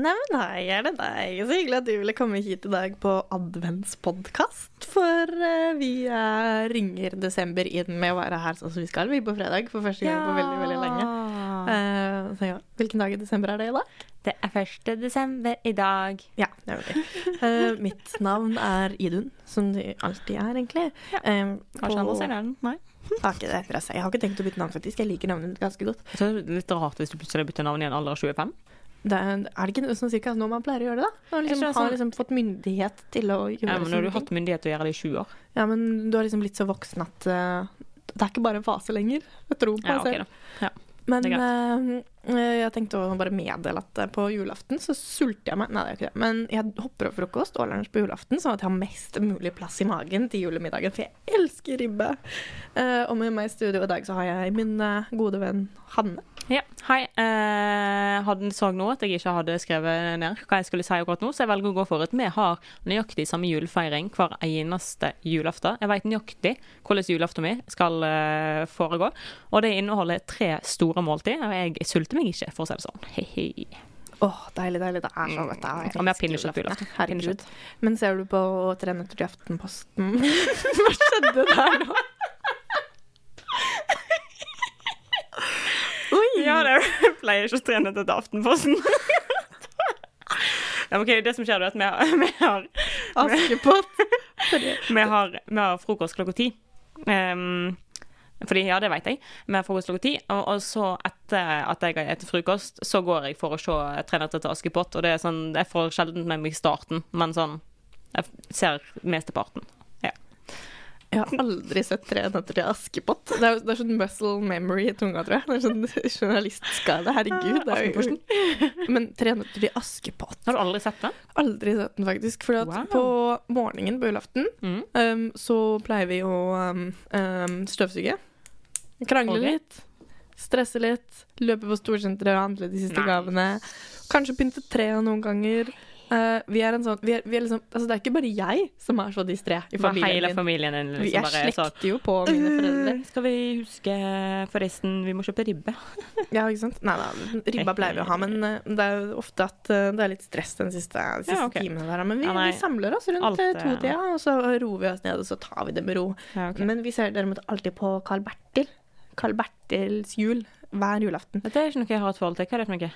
Neimen, hei, er det deg? Så hyggelig at du ville komme hit i dag på adventspodkast. For uh, vi uh, ringer desember inn med å være her sånn som vi skal, vi på fredag. For første gang på veldig, veldig lenge. Uh, så ja, Hvilken dag i desember er det i dag? Det er 1. desember i dag. Ja, det er det. Eh, mitt navn er Idun, som det alltid er, egentlig. Ja. Kanskje på- også er den? Nei. Det. Jeg har ikke tenkt å bytte navn, faktisk. Jeg liker navnet ditt ganske godt. Så er litt rart hvis du plutselig bytter navn i en alder av 25. Det er, er det ikke sånn cirka nå man pleier å gjøre det, da? Man liksom, har sånn- liksom fått myndighet til å gjøre Ja, men nå har du hatt myndighet til å gjøre det i 20 år. Ja, men du har liksom blitt så voksen at uh, det er ikke bare en fase lenger. Jeg tror på Ja, okay, selv. Ja. Men eh, jeg tenkte å bare meddele at på julaften så sulter jeg meg. Nei, det er ikke det. Men jeg hopper over frokost og lunsj på julaften, sånn at jeg har mest mulig plass i magen til julemiddagen. For jeg elsker ribbe. Uh, og med meg i studio i dag så har jeg min gode venn Hanne. Ja, hei. Eh, hadde så nå at jeg ikke hadde skrevet ned hva jeg skulle si akkurat nå, så jeg velger å gå for at vi har nøyaktig samme julefeiring hver eneste julaften. Jeg vet nøyaktig hvordan julaften min skal eh, foregå, og det inneholder tre store måltid, og jeg sulter meg ikke, for å si det sånn. Hei-hei. Åh, deilig, deilig. Det er så godt. Jeg Og vi har pinnekjøtt på julaften. julaften. Herregud. Men ser du på Tre nøtter til Aftenposten Hva skjedde der nå? Oi! Ja, det pleier ikke å trene til Aftenposten. ja, ok, det som skjer, er at vi har, vi har, Askepott. vi har, vi har frokost klokka ti. Um, fordi, ja, det vet jeg. Vi har frokost klokka ti, og, og så etter at jeg har spist frokost, så går jeg for å se Tre nøtter til Askepott, og det er sånn, jeg får sjelden med meg starten, men sånn, jeg ser mesteparten. Ja. Jeg har aldri sett Tre nøtter til Askepott. Det er, det er sånn muscle memory i tunga, tror jeg. Det er sånn journalistskade. Herregud. Det er jo Men Tre nøtter til Askepott Har du aldri sett den? Aldri sett den, faktisk. For Wow. på morgenen på julaften Mm. um, så pleier vi å um, um, støvsuge. Krangle okay. litt. Stresse litt. Løpe på storsenteret og handle de siste nice. gavene. Kanskje pynte tre noen ganger. Uh, vi er en sånn vi er, vi er liksom, altså Det er ikke bare jeg som er så distré i familien hele familien din Vi liksom er bare er slekter jo på mine foreldre. Uh, Skal vi huske Forresten, vi må kjøpe ribbe. Ja, ikke sant? Nei da, ribba pleier vi å ha, men uh, det er jo ofte at uh, det er litt stress den siste, de siste Ja, okay. timene der. Men vi, Ja, vi samler oss rundt Alt, to tida, og så roer vi oss ned, og så tar vi det med ro. Ja, okay. Men vi ser derimot alltid på Carl Bertil. Carl Bertils jul hver julaften. Dette er ikke noe jeg har et forhold til. Hva er det for noe?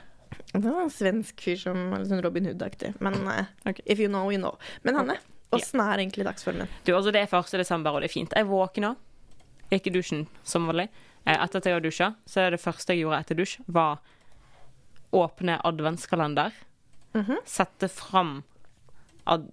Det var en svensk fyr som var litt sånn Robin Hood-aktig. Men uh, okay. if you know, you know. Men Hanne, åssen er egentlig dagsformen? Du, altså Det er 1. desember, og det er fint. Jeg våkna, gikk i dusjen som vanlig. Eh, Etter at jeg har dusja, så er det første jeg gjorde etter dusj, var åpne adventskalender. Mhm. Sette fram ad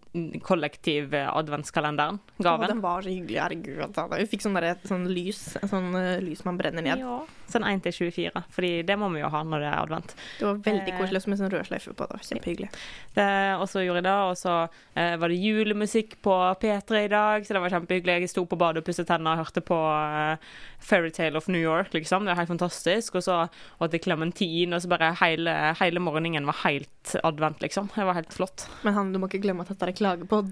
kollektiv adventskalenderen. adventskalenderen. Å, Gaven. den var så hyggelig, herregud. Vi fikk sånn, der, sånn lys, sånn uh, lys man brenner ned. Ja. Sånn 1 til 24, Fordi det må vi jo ha når det er advent. Det var veldig Eh. koselig med sånn rød sløyfe på. Det var kjempehyggelig. Det, og så gjorde jeg det, og så eh, var det julemusikk på P3 i dag, så det var kjempehyggelig. Jeg sto på badet og pusset tenner og hørte på uh, Fairytale of New York, liksom. Det var helt fantastisk. Og så åt jeg klementin, og så bare hele, hele morgenen var helt advent, liksom. Det var helt flott. Men han, du må ikke glemme at dette er klagepod.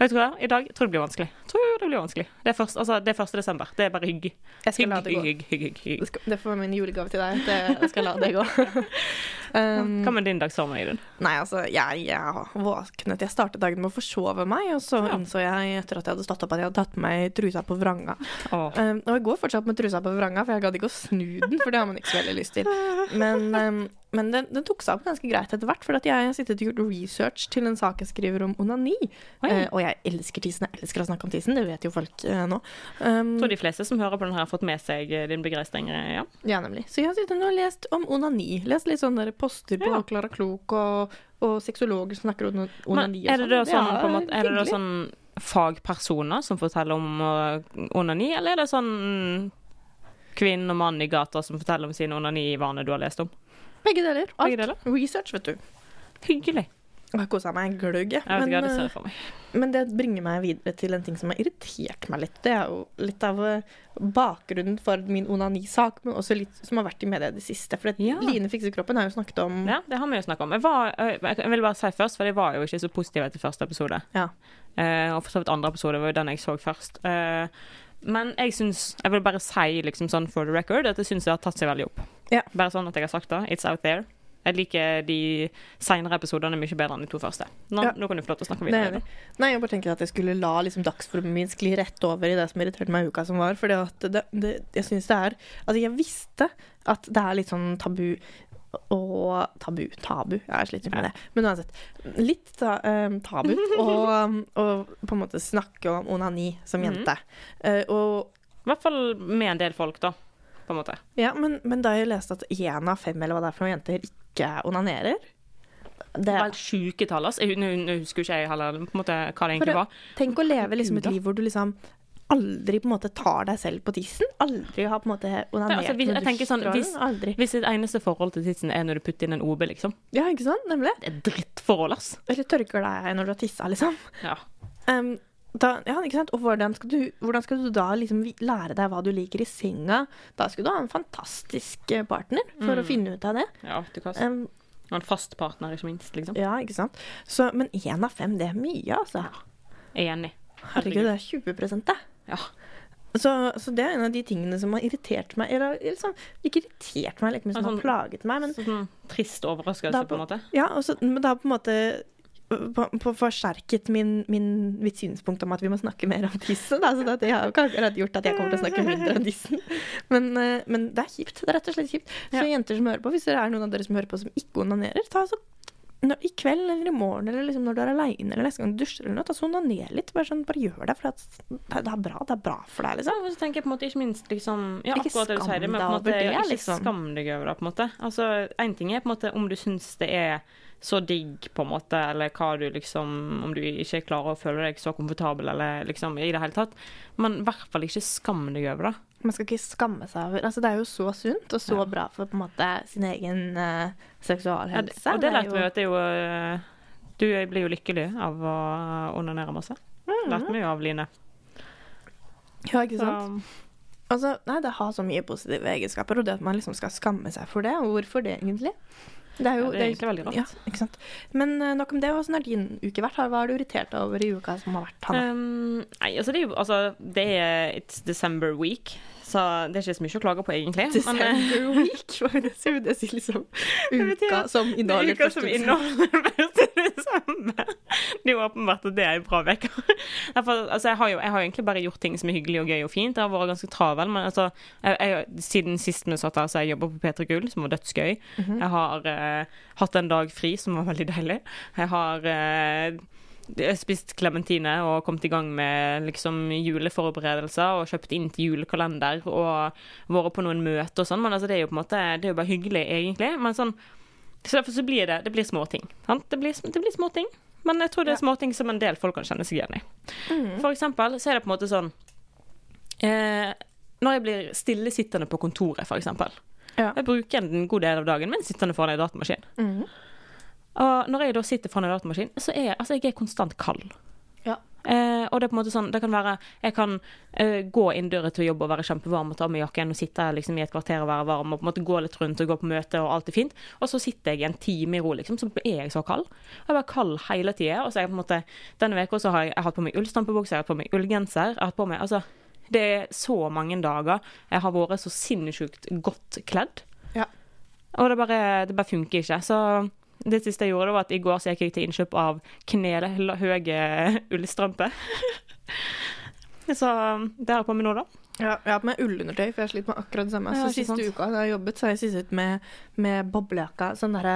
Vet du hva? I dag tror det blir vanskelig. Tror det blir vanskelig. Det er, først, altså, det er 1. desember. Det er bare hygg. Jeg skal Hygg, la det gå. hygg, hygg, hygg, hygg. det får være min julegave til deg. Det, Jeg skal la det gå. um, Hva med din dagsform, Idun? nei, altså, jeg, jeg våknet Jeg startet dagen med å forsove meg, og så Ja. innså jeg etter at jeg hadde stått opp, at jeg hadde tatt med meg trusa på vranga. Oh. Um, og jeg går fortsatt med trusa på vranga, for jeg gadd ikke å snu den, for det har man ikke så veldig lyst til. Men, um, men den, den tok seg opp ganske greit etter hvert, for jeg har sittet og gjort research til en sak jeg skriver om onani. Eh, og jeg elsker tissen, jeg elsker å snakke om tissen, det vet jo folk eh, nå. Um, Jeg tror de fleste som hører på den her, har fått med seg eh, din begeistring. eh, Ja. Ja, nemlig. Så jeg har sittet og lest om onani. Lest litt sånne poster på Ja. Klara Klok og, og sexologer som snakker om onani og er det da sånn, Ja, måte, er det da sånn fagpersoner som forteller om uh, onani, eller er det sånn kvinne og mann i gata som forteller om sine onanivaner du har lest om? Begge deler. Alt. Begge deler? Research, vet du. Hyggelig. Jeg har kosa meg gløgg, jeg. Jeg det Men, ser eh, for meg. men det bringer meg videre til en ting som har irritert meg litt. Det er jo litt av eh, bakgrunnen for min onanisak, men også litt som har vært i media i det siste. For Ja. Line fikser kroppen har jo snakket om Ja, det har vi jo snakket om. Jeg, var, eh, jeg vil bare si først, for jeg var jo ikke så positiv etter første episode. Ja. Eh, og for så vidt andre episode var jo den jeg så først. Eh, men jeg syns Jeg vil bare si liksom sånn for the record at jeg syns det har tatt seg veldig opp. Ja. Bare sånn at jeg har sagt det. It's out there. Jeg liker de senere episodene mye bedre enn de to første. Nå, Ja. nå kan du få lov til å snakke er videre. enig. Nei, jeg bare tenker at jeg skulle la liksom, dagsformen min skli rett over i det som irriterte meg i uka som var. For det, det, jeg syns det er Altså, jeg visste at det er litt sånn tabu og tabu Tabu, jeg sliter med det. Men uansett. Litt ta, um, tabu å på en måte snakke om onani som Mhm. jente. uh, og I hvert fall med en del folk, da. På en måte. Ja, men, men da jeg leste at én av fem eller hva det er for noen jenter ikke onanerer det, Vel sjuke tall, altså. Jeg- nå husker ikke jeg heller på en måte, hva det egentlig var. Tenk å leve liksom et liv hvor du liksom aldri på en måte tar deg selv på tissen. Aldri har på en måte onanert altså, hvis- jeg tenker sånn, hvis-. Hvis ditt eneste forhold til tissen er når du putter inn en OB, liksom. Ja, ikke sant? Nemlig. Det er drittforhold, ass. Eller tørker deg når du har tissa, liksom. Ja. Um, da, ja, ikke sant? Og hvordan skal, du, hvordan skal du da liksom lære deg hva du liker i senga? Da skal du ha en fantastisk eh, partner for å Mm. finne ut av det. ja du kan Um, Og en fast partner, ikke minst. liksom. ja, ikke sant? Så, men én av fem, det er mye, altså. Enig. Herregud, det er 20 det. Ja. Så, så det er en av de tingene som har irritert meg. Eller liksom, ikke irritert meg mye som sånn, har plaget meg, men Sånn trist overraskelse, på, på en måte. ja, også, men det har på en måte på, på forsterket min, min, mitt synspunkt om at vi må snakke mer om tissen. Da. Så det, har akkurat gjort at jeg kommer til å snakke mindre om tissen. Men, eh, men det er kjipt. Det er rett og slett kjipt. Så Ja. jenter som hører på, hvis det er noen av dere som hører på som ikke onanerer, ta så når, i kveld eller i morgen eller liksom når du er aleine eller neste gang du dusjer eller noe, ta så onaner litt. Bare, sånn, bare gjør det, for at det, det er bra. Det er bra for deg, liksom. Ja, så tenker jeg på en måte ikke minst liksom Ja, Ikke akkurat det du sier, men på en måte det, ikke liksom. skam deg over det, på en måte. Altså, én ting er på en måte om du syns det er så digg, på en måte, eller hva du liksom Om du ikke klarer å føle deg så komfortabel, eller liksom i det hele tatt. Men i hvert fall ikke skam deg over det. Man skal ikke skamme seg over Altså, det er jo så sunt og så Ja. bra for på en måte sin egen uh, seksualhelse. Ja, og det lærte vi jo at det er jo eh, Du blir jo lykkelig av å onanere masse. Mm. Lærte vi jo av Line. Ja, ikke sant? Så, Altså, nei, det har så mye positive egenskaper, og det at man liksom skal skamme seg for det, hvorfor det egentlig? Det er jo ja, det er egentlig veldig rart. Ja, ikke sant. Men eh, nok om det. Hvordan har din uke vært? Hva har du irritert over i uka som har vært? Hanne? Um, nei, altså det er jo altså, Det er It's December week, så det er ikke så mye å klage på, egentlig. Men, eh, December week? Hva er det? Det sier liksom uka som inneholder uka første som inneholder første. Det er jo åpenbart at det er en bra vekker. Altså, jeg, har jo, jeg har egentlig bare gjort ting som er hyggelig og gøy og fint. Jeg har vært ganske travel, men altså, jeg, jeg, siden sist vi satt her, så har jeg jobba på P3 Gull, som var dødsgøy. Mhm. Jeg har eh, hatt en dag fri, som var veldig deilig. Jeg har eh, spist klementine og kommet i gang med liksom juleforberedelser og kjøpt inn til julekalender og vært på noen møter og sånn. Men altså, det er jo på en måte Det er jo bare hyggelig, egentlig. Men sånn Så derfor så blir det Det blir småting. Det blir, det blir småting. Men jeg tror det er småting som en del folk kan kjenne seg igjen i. Mm. For eksempel så er det på en måte sånn eh, Når jeg blir stillesittende på kontoret, for eksempel. Ja. Jeg bruker en god del av dagen min sittende foran en datamaskin. Mm. Og når jeg da sitter foran en datamaskin, så er altså, jeg er konstant kald. Eh, og det er på en måte sånn, det kan være Jeg kan eh, gå inn døra til jobb og være kjempevarm og ta av meg jakken og sitte liksom, i et kvarter og være varm og på en måte gå litt rundt og gå på møte og alt er fint. Og så sitter jeg en time i ro, liksom, så er jeg så kald. Jeg er kald hele tida. Og så er jeg på en måte Denne uka så har jeg, jeg har hatt på meg ullstampebukse, jeg har hatt på meg ullgenser. Jeg har hatt på meg Altså, det er så mange dager jeg har vært så sinnssykt godt kledd. Ja. Og det bare, det bare funker ikke. Så det siste jeg gjorde, var at i går så gikk jeg til innkjøp av knelhøye ullstrømper. så det har jeg på meg nå, da. Ja, jeg har på meg ullundertøy, for jeg sliter med akkurat det samme. Ja, så siste sant? uka da jeg har jobbet, så har jeg sittet med, med boblejakka, sånn der,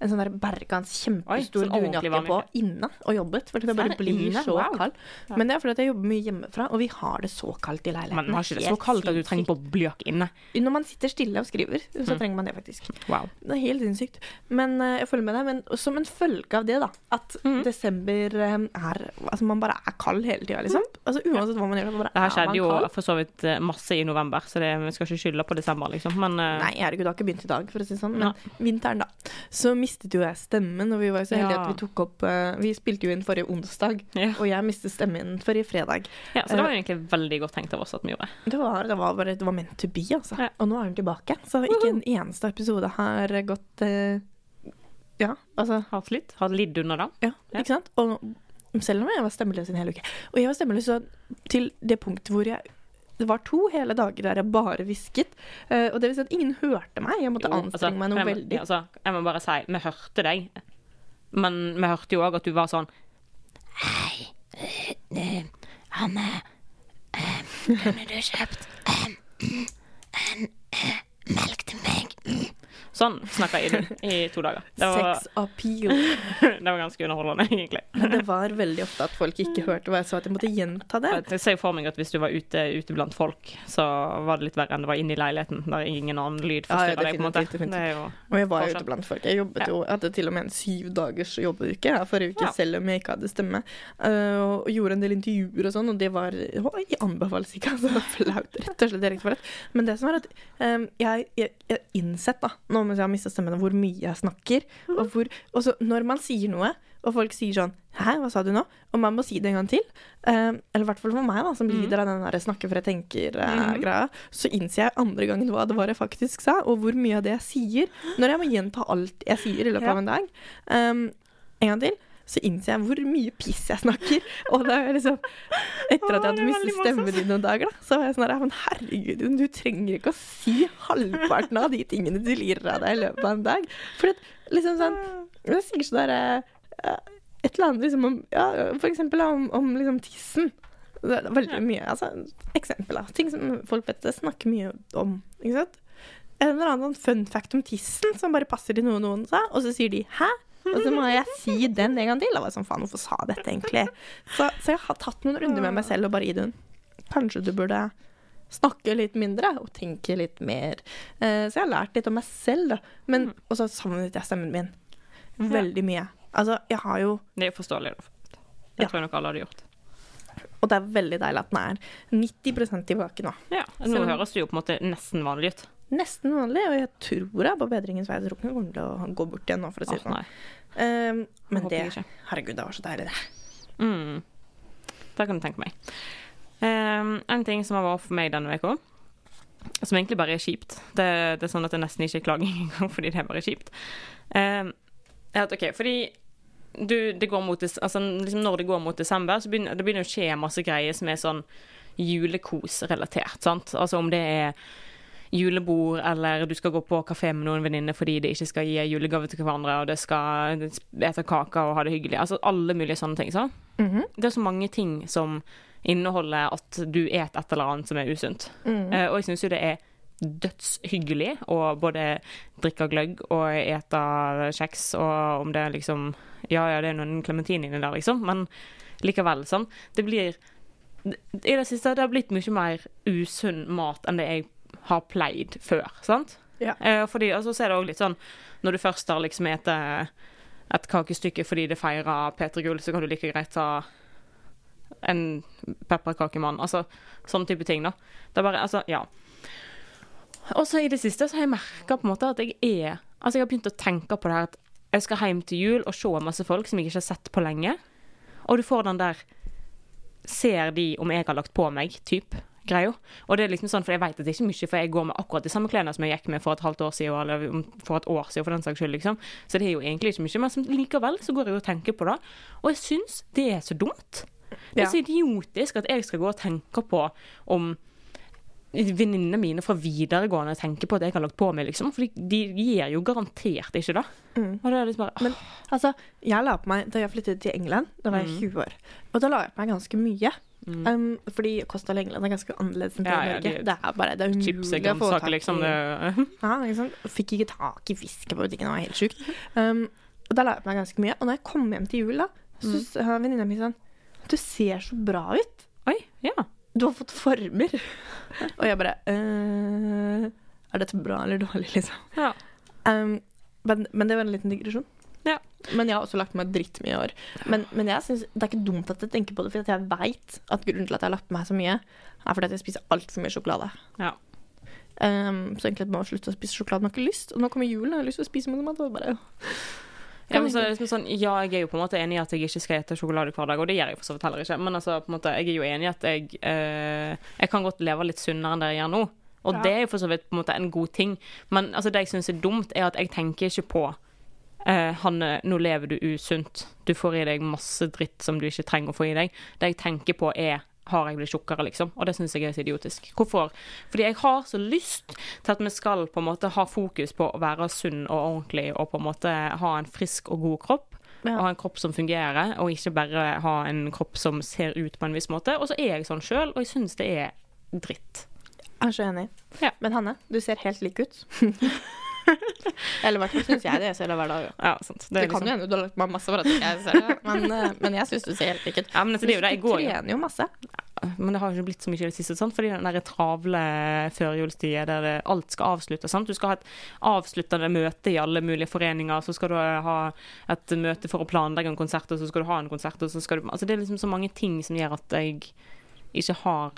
en sånn der Bergans kjempestor ordentlig dunjakke på inne og jobbet. For det bare blir så Wow. kald. Ja. Men det er fordi at jeg jobber mye hjemmefra, og vi har det så kaldt i leiligheten. Men har ikke det så kaldt at du trenger boblejakke inne? Når man sitter stille og skriver, så Mm. trenger man det faktisk. Wow. Det er helt sinnssykt. Men eh, jeg følger med deg. Men som en følge av det, da, at mm. desember eh, er Altså, man bare er kald hele tida, liksom. Altså Uansett hva man gjør, så bare Det her er skjedde jo for så vidt masse i november, så det, vi skal ikke skylde på desember, liksom. Men uh, Nei, herregud, det har ikke begynt i dag, for å si det sånn. Men vinteren, da. Så mistet jo jeg stemmen, og vi var jo så heldige Ja. at vi tok opp uh, Vi spilte jo inn forrige onsdag, ja. og jeg mistet stemmen forrige fredag. ja, så det var jo egentlig veldig godt tenkt av oss at vi gjorde. Det var, det var bare Det var meant to be, altså. Ja. Og nå er hun tilbake. Så ikke en eneste episode har gått eh, Ja, altså Har litt? Har lidd under da. Ja, Ja. ikke sant? Og selv om jeg var stemmeløs en hel uke. Og jeg var stemmeløs så til det punktet hvor jeg det var to hele dager der jeg bare hvisket. eh, og det vil si at ingen hørte meg. Jeg måtte Jo, anstrenge meg noe jeg, veldig. altså, jeg må bare si, vi hørte deg, men vi hørte jo òg at du var sånn Hei, eh, Anne, eh, kunne du kjøpt eh, en eh, melk til meg? Sånn snakka jeg i to dager. Det var, Sex appeal. det var ganske underholdende, egentlig. Men det var veldig ofte at folk ikke hørte hva jeg sa, at jeg måtte gjenta det. Jeg ser for meg at hvis du var ute, ute blant folk, så var det litt verre enn det var inne i leiligheten, der ingen annen lyd Ja, ja, deg. på en måte. definitivt. Det er jo Og jeg var jo ute blant folk. Jeg jobbet jo, jeg hadde til og med en syv dagers jobbeuke her forrige uke, Ja. selv om jeg ikke hadde stemme. Uh, og gjorde en del intervjuer og sånn, og det var jeg anbefales ikke, altså. Flaut. Rett og slett direkte for rett. Men det som er at um, jeg har innsett, da, nå mens jeg har mista stemmen, hvor mye jeg snakker. Og, hvor, og så når man sier noe, og folk sier sånn Hæ, hva sa du nå? Og man må si det en gang til. Um, eller i hvert fall for meg, da, som lider av den der snakke for jeg tenker-greia. så innser jeg andre gangen hva det var jeg faktisk sa, og hvor mye av det jeg sier. Når jeg må gjenta alt jeg sier i løpet Ja. av en dag. Um, en gang til. Så innser jeg hvor mye piss jeg snakker. Og da er liksom Etter at jeg hadde er mistet stemmen din noen dager, da, så var jeg sånn her Men herregud, du trenger ikke å si halvparten av de tingene du lirer av deg i løpet av en dag. For det, liksom sånn Jeg sier sånn derre Et eller annet liksom om Ja, for eksempel om, om liksom tissen. Det er veldig mye altså, Eksempler. Ting som folk vet det snakker mye om. Ikke sant? En eller annen fun fact om tissen som bare passer til noe noen sa, og så sier de 'hæ?' Og så må jeg si den en gang til. Jeg var sånn, faen, hvorfor sa dette egentlig? Så, så jeg har tatt noen runder med meg selv og bare den. Kanskje du burde snakke litt mindre og tenke litt mer. Eh, så jeg har lært litt om meg selv, da. Men Og så savnet jeg stemmen min. Veldig mye. Altså, jeg har jo Det er forståelig. da. Ja. Det tror jeg nok alle hadde gjort. Og det er veldig deilig at den er 90 tilbake nå. Ja, Nå høres det jo på en måte nesten vanlig ut. Nesten vanlig, og jeg tror jeg er på bedringens vei. Jeg tror ikke den kommer til å gå bort igjen nå, for å si det sånn. Um, men det ikke. Herregud, det var så deilig, det. Mm. Det kan du tenke meg. Um, en ting som har vært for meg denne uka, som egentlig bare er kjipt Det, det er sånn at jeg nesten ikke klager engang, fordi det er bare kjipt. Um, er at OK, fordi du, det går mot altså, liksom Når det går mot desember, så begynner det begynner å skje masse greier som er sånn julekos-relatert. sant? Altså om det er julebord, eller du skal gå på kafé med noen venninner fordi de ikke skal gi julegave til hverandre, og det skal spise kake og ha det hyggelig. Altså alle mulige sånne ting. Så. Mm -hmm. Det er så mange ting som inneholder at du et et eller annet som er usunt. Mm. Uh, og jeg syns jo det er dødshyggelig å både drikke gløgg og ete kjeks, og om det er liksom Ja, ja, det er noen klementin inni der, liksom, men likevel, sånn. Det blir I det siste det har blitt mye mer usunn mat enn det jeg har pleid før, sant? Ja. Eh, fordi, og så er det òg litt sånn Når du først har liksom ete et kakestykke fordi det feirer P3 Gull, så kan du like greit ta en pepperkakemann. Altså sånne type ting, da. Det er bare Altså, ja. Og så i det siste så har jeg merka på en måte at jeg er Altså, jeg har begynt å tenke på det her at jeg skal hjem til jul og se masse folk som jeg ikke har sett på lenge. Og du får den der Ser de om jeg har lagt på meg, typ greia. Og det er liksom sånn, for jeg vet at det er ikke mye, for jeg går med akkurat de samme klærne som jeg gikk med for et halvt år siden, eller for et år siden, for den saks skyld, liksom. Så det er jo egentlig ikke mye, men likevel så går jeg og tenker på det. Og jeg syns det er så dumt. Det er så idiotisk at jeg skal gå og tenke på om venninnene mine fra videregående tenker på at jeg har lagt på meg, liksom. For de gir jo garantert ikke det. Mm. Og det er liksom bare Men altså, jeg la på meg Da jeg flyttet til England, da var jeg 20 år, og da la jeg på meg ganske mye. Mm. Um, fordi kost av England er ganske annerledes enn Ja, ja, Norge. de- det er bare det er umulig å få tak i. liksom. i. Det, Ja, liksom. Fikk ikke tak i fisk på butikken, det var helt sjukt. Um, og da la jeg på meg ganske mye. Og når jeg kom hjem til jul, da, så Mm. sa venninna mi sånn Du ser så bra ut. oi, ja. Du har fått former. og jeg bare «Øh, Er dette bra eller dårlig, liksom? ja. Um, men, men det var en liten digresjon. Ja. Men jeg har også lagt meg dritmye i år. Men, men synes det er ikke dumt at jeg tenker på det, for jeg veit at grunnen til at jeg har lagt på meg så mye, er fordi at jeg spiser altfor mye sjokolade. Ja. Um, så egentlig må jeg slutte å spise sjokolade. man har ikke lyst. Og nå kommer julen, og jeg har lyst til å spise masse mat. Bare Ja, så, liksom sånn, ja, jeg er jo på en måte enig i at jeg ikke skal spise sjokolade hver dag, og det gjør jeg for så vidt heller ikke. Men altså, måte, jeg er jo enig i at jeg, eh, jeg kan godt leve litt sunnere enn det jeg gjør nå. Og Ja. det er jo for så vidt på en en god ting. Men altså, det jeg syns er dumt, er at jeg tenker ikke på eh, Hanne, nå lever du usunt. Du får i deg masse dritt som du ikke trenger å få i deg. Det jeg tenker på, er har jeg blitt tjukkere, liksom? Og det syns jeg er så idiotisk. Hvorfor? Fordi jeg har så lyst til at vi skal på en måte ha fokus på å være sunn og ordentlig og på en måte ha en frisk og god kropp. Ja. Og ha en kropp som fungerer, og ikke bare ha en kropp som ser ut på en viss måte. Og så er jeg sånn sjøl, og jeg syns det er dritt. Jeg er så enig. Ja. Men Hanne, du ser helt lik ut. Eller i hvert fall syns jeg det. Jeg ser det hver dag. Ja, sant. Det, er kan jo liksom, hende du har lagt meg masse for at jeg ser det, men, eh, men jeg syns du ser helt lik ut. ja, men altså, det jo det. Jeg går trener jo masse. Men det har jo ikke blitt så mye i det siste, sant? fordi den der travle førjulstida der alt skal avsluttes. Sant? Du skal ha et avsluttende møte i alle mulige foreninger, så skal du ha et møte for å planlegge en konsert, og så skal du ha en konsert, og så skal du Altså det er liksom så mange ting som gjør at jeg ikke har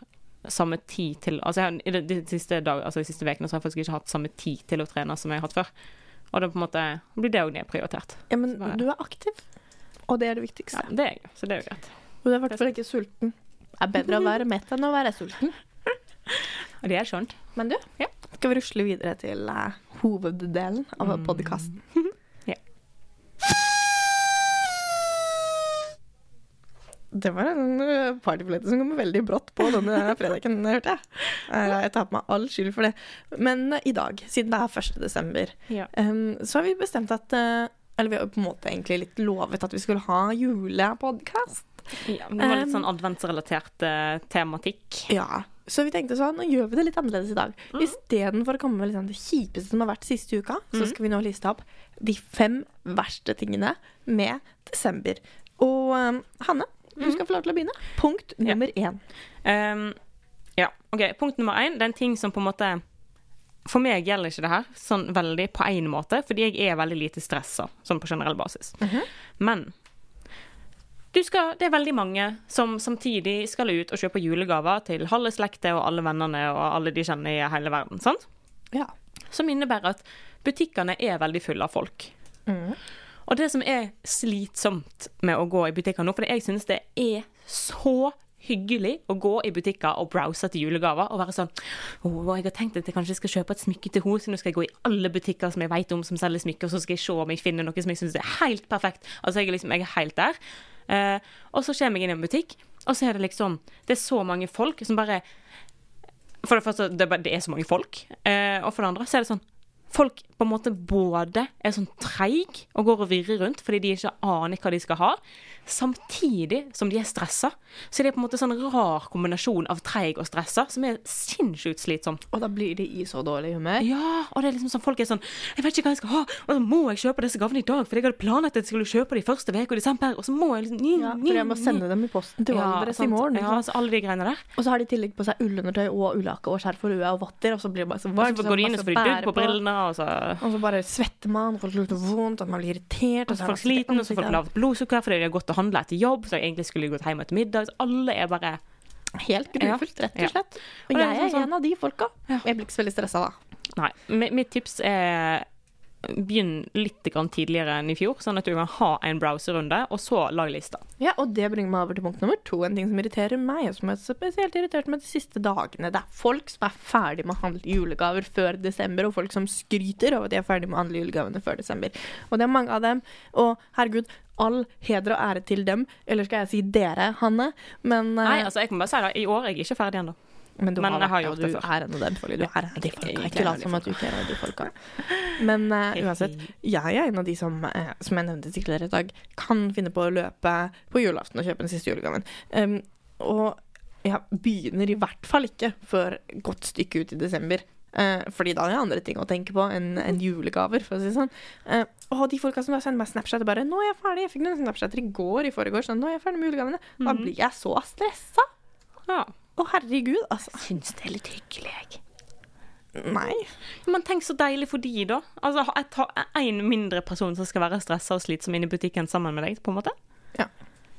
samme tid til Altså jeg, i de, de, siste dag, altså de siste ukene så har jeg faktisk ikke hatt samme tid til å trene som jeg har hatt før. Og da på en måte blir det òg nedprioritert. Ja, men bare- du er aktiv, og det er det viktigste. Ja, det er jeg, så det er jo greit. Og du er i hvert fall ikke sulten. Det er bedre å være mett enn å være sulten. Og det er skjønt. Men du, Ja. skal vi rusle videre til uh, hoveddelen av Mm. podkasten? Ja. Det var en partybillett som kom veldig brått på denne fredagen, hørte jeg. Eh, Jeg tar på meg all skyld for det. Men eh, i dag, siden det er 1. desember, Ja. så har vi bestemt at eh, Eller vi har på en måte egentlig litt lovet at vi skulle ha julepodkast. Ja, det var litt sånn adventsrelatert eh, tematikk. Ja. Så vi tenkte sånn, nå gjør vi det litt annerledes i dag. Mm. Istedenfor å komme med liksom det kjipeste som har vært siste uka, så Mm. skal vi nå liste opp de fem verste tingene med desember. Og Hanne, du Mm. skal få lov til å begynne. Punkt nummer én. Um, ja, ok. Punkt nummer én. Det er en ting som på en måte For meg gjelder ikke det her sånn veldig på én måte, fordi jeg er veldig lite stressa, sånn på generell basis. Mhm. Men du skal, det er veldig mange som samtidig skal ut og kjøpe julegaver til halve slekta og alle vennene og alle de kjenner i hele verden. sant? Ja. Som innebærer at butikkene er veldig fulle av folk. Mm. Og det som er slitsomt med å gå i butikker nå, for jeg synes det er så hyggelig å gå i butikker og browse til julegaver og være sånn oh, jeg har tenkt at jeg kanskje skal kjøpe et smykke til henne, så nå skal jeg gå i alle butikker som jeg vet om som selger smykker, og så skal jeg se om jeg finner noe som jeg synes er helt perfekt. Altså, jeg er liksom, jeg er helt der. Uh, og så kommer jeg inn i en butikk, og så er det liksom Det er så mange folk som bare For det første, det er, så mange folk. Uh, og for det andre så er det sånn Folk på en måte både er sånn treig og går og virrer rundt fordi de ikke aner hva de skal ha, samtidig som de er stressa. Så det er på en måte sånn rar kombinasjon av treig og stressa som er sinnssykt slitsomt. Og da blir de i så dårlig humør. Ja, og det er liksom sånn folk er sånn Jeg vet ikke hva jeg skal ha, og så må jeg kjøpe disse gavene i dag, for jeg hadde planlagt at jeg skulle kjøpe de første uka i desember, og så må jeg liksom Ja, for jeg må sende dem i posten til Valdres i sant. morgen. Ja, altså alle de greiene der. Og så har de i tillegg på seg ullundertøy og ullake og skjerf og lue og votter, og så blir det bare så Og så går de inn og så får de dugg på brillene, og så Og så bare svetter man, folk lukter vondt, og man blir irritert. Og så er man sliten, og så får man lavt blodsukker fordi de har gått og handla etter jobb, så jeg egentlig skulle gått hjem etter middag. Så alle er bare Helt grufullt, rett og slett. Og Og jeg er sånn- en av de folka. Jeg blir ikke så veldig stressa da. Nei. Mitt tips er begynn litt tidligere enn i fjor, sånn at du kan ha en browserrunde, og så lag lista. Ja, og det bringer meg over til punkt nummer to. En ting som irriterer meg, og som er spesielt irritert med de siste dagene. Det er folk som er ferdig med å handle julegaver før desember, og folk som skryter over at de er ferdig med å handle julegavene før desember. Og det er mange av dem. Og herregud, all heder og ære til dem. Eller skal jeg si dere, Hanne? Men, uh, Nei, altså, jeg kan bare si det. I år er jeg ikke ferdig ennå. men du men har har det, gjort det du før. er en av dem. Fordi du er en av de folka. Ikke lat som at du ikke er en av de folka. Men uh, uansett, jeg er en av de som, uh, som jeg nevnte tidligere i dag, kan finne på å løpe på julaften og kjøpe den siste julegaven. Um, og jeg begynner i hvert fall ikke før godt stykke ut i desember. Eh, fordi da har jeg andre ting å tenke på enn en julegaver, for å si det sånn. Eh, og de folka som da sender meg Snapchat og bare 'Nå er jeg ferdig', jeg fikk noen Snapchat i går i forgårs, sånn 'Nå er jeg ferdig med julegavene'. Da Mhm. blir jeg så stressa. Ja. Å, herregud, altså. Syns det er litt hyggelig, jeg. Nei. Men tenk så deilig for de, da. Altså, jeg tar én en mindre person som skal være stressa og slitsom inne i butikken sammen med deg, på en måte.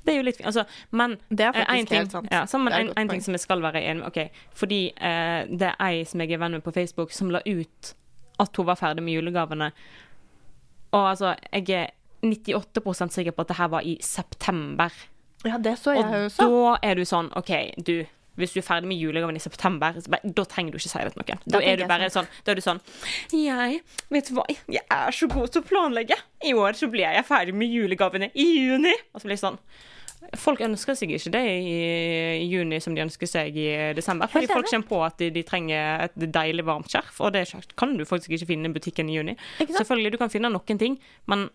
Det er jo litt fint. Altså, men Det er eh, en faktisk ting, helt sant. Ja, så, men en, en ting som jeg skal være enig med OK, fordi eh, det er ei som jeg er venn med på Facebook, som la ut at hun var ferdig med julegavene. Og altså, jeg er 98% sikker på at det her var i september. Ja, det så jeg Og også. da er du sånn OK, du. Hvis du er ferdig med julegaven i september, bare, da trenger du ikke si det til noen. Da, da er du bare sånn Da er du sånn Jeg, vet du hva, jeg er så god til å planlegge. I år så blir jeg ferdig med julegavene i juni. Og så blir jeg sånn Folk ønsker seg ikke det i, juni som de ønsker seg i desember. Fordi folk kommer på at de, de trenger et deilig varmt skjerf, og det kan du faktisk ikke finne i butikken i juni. Selvfølgelig, du kan finne noen ting, men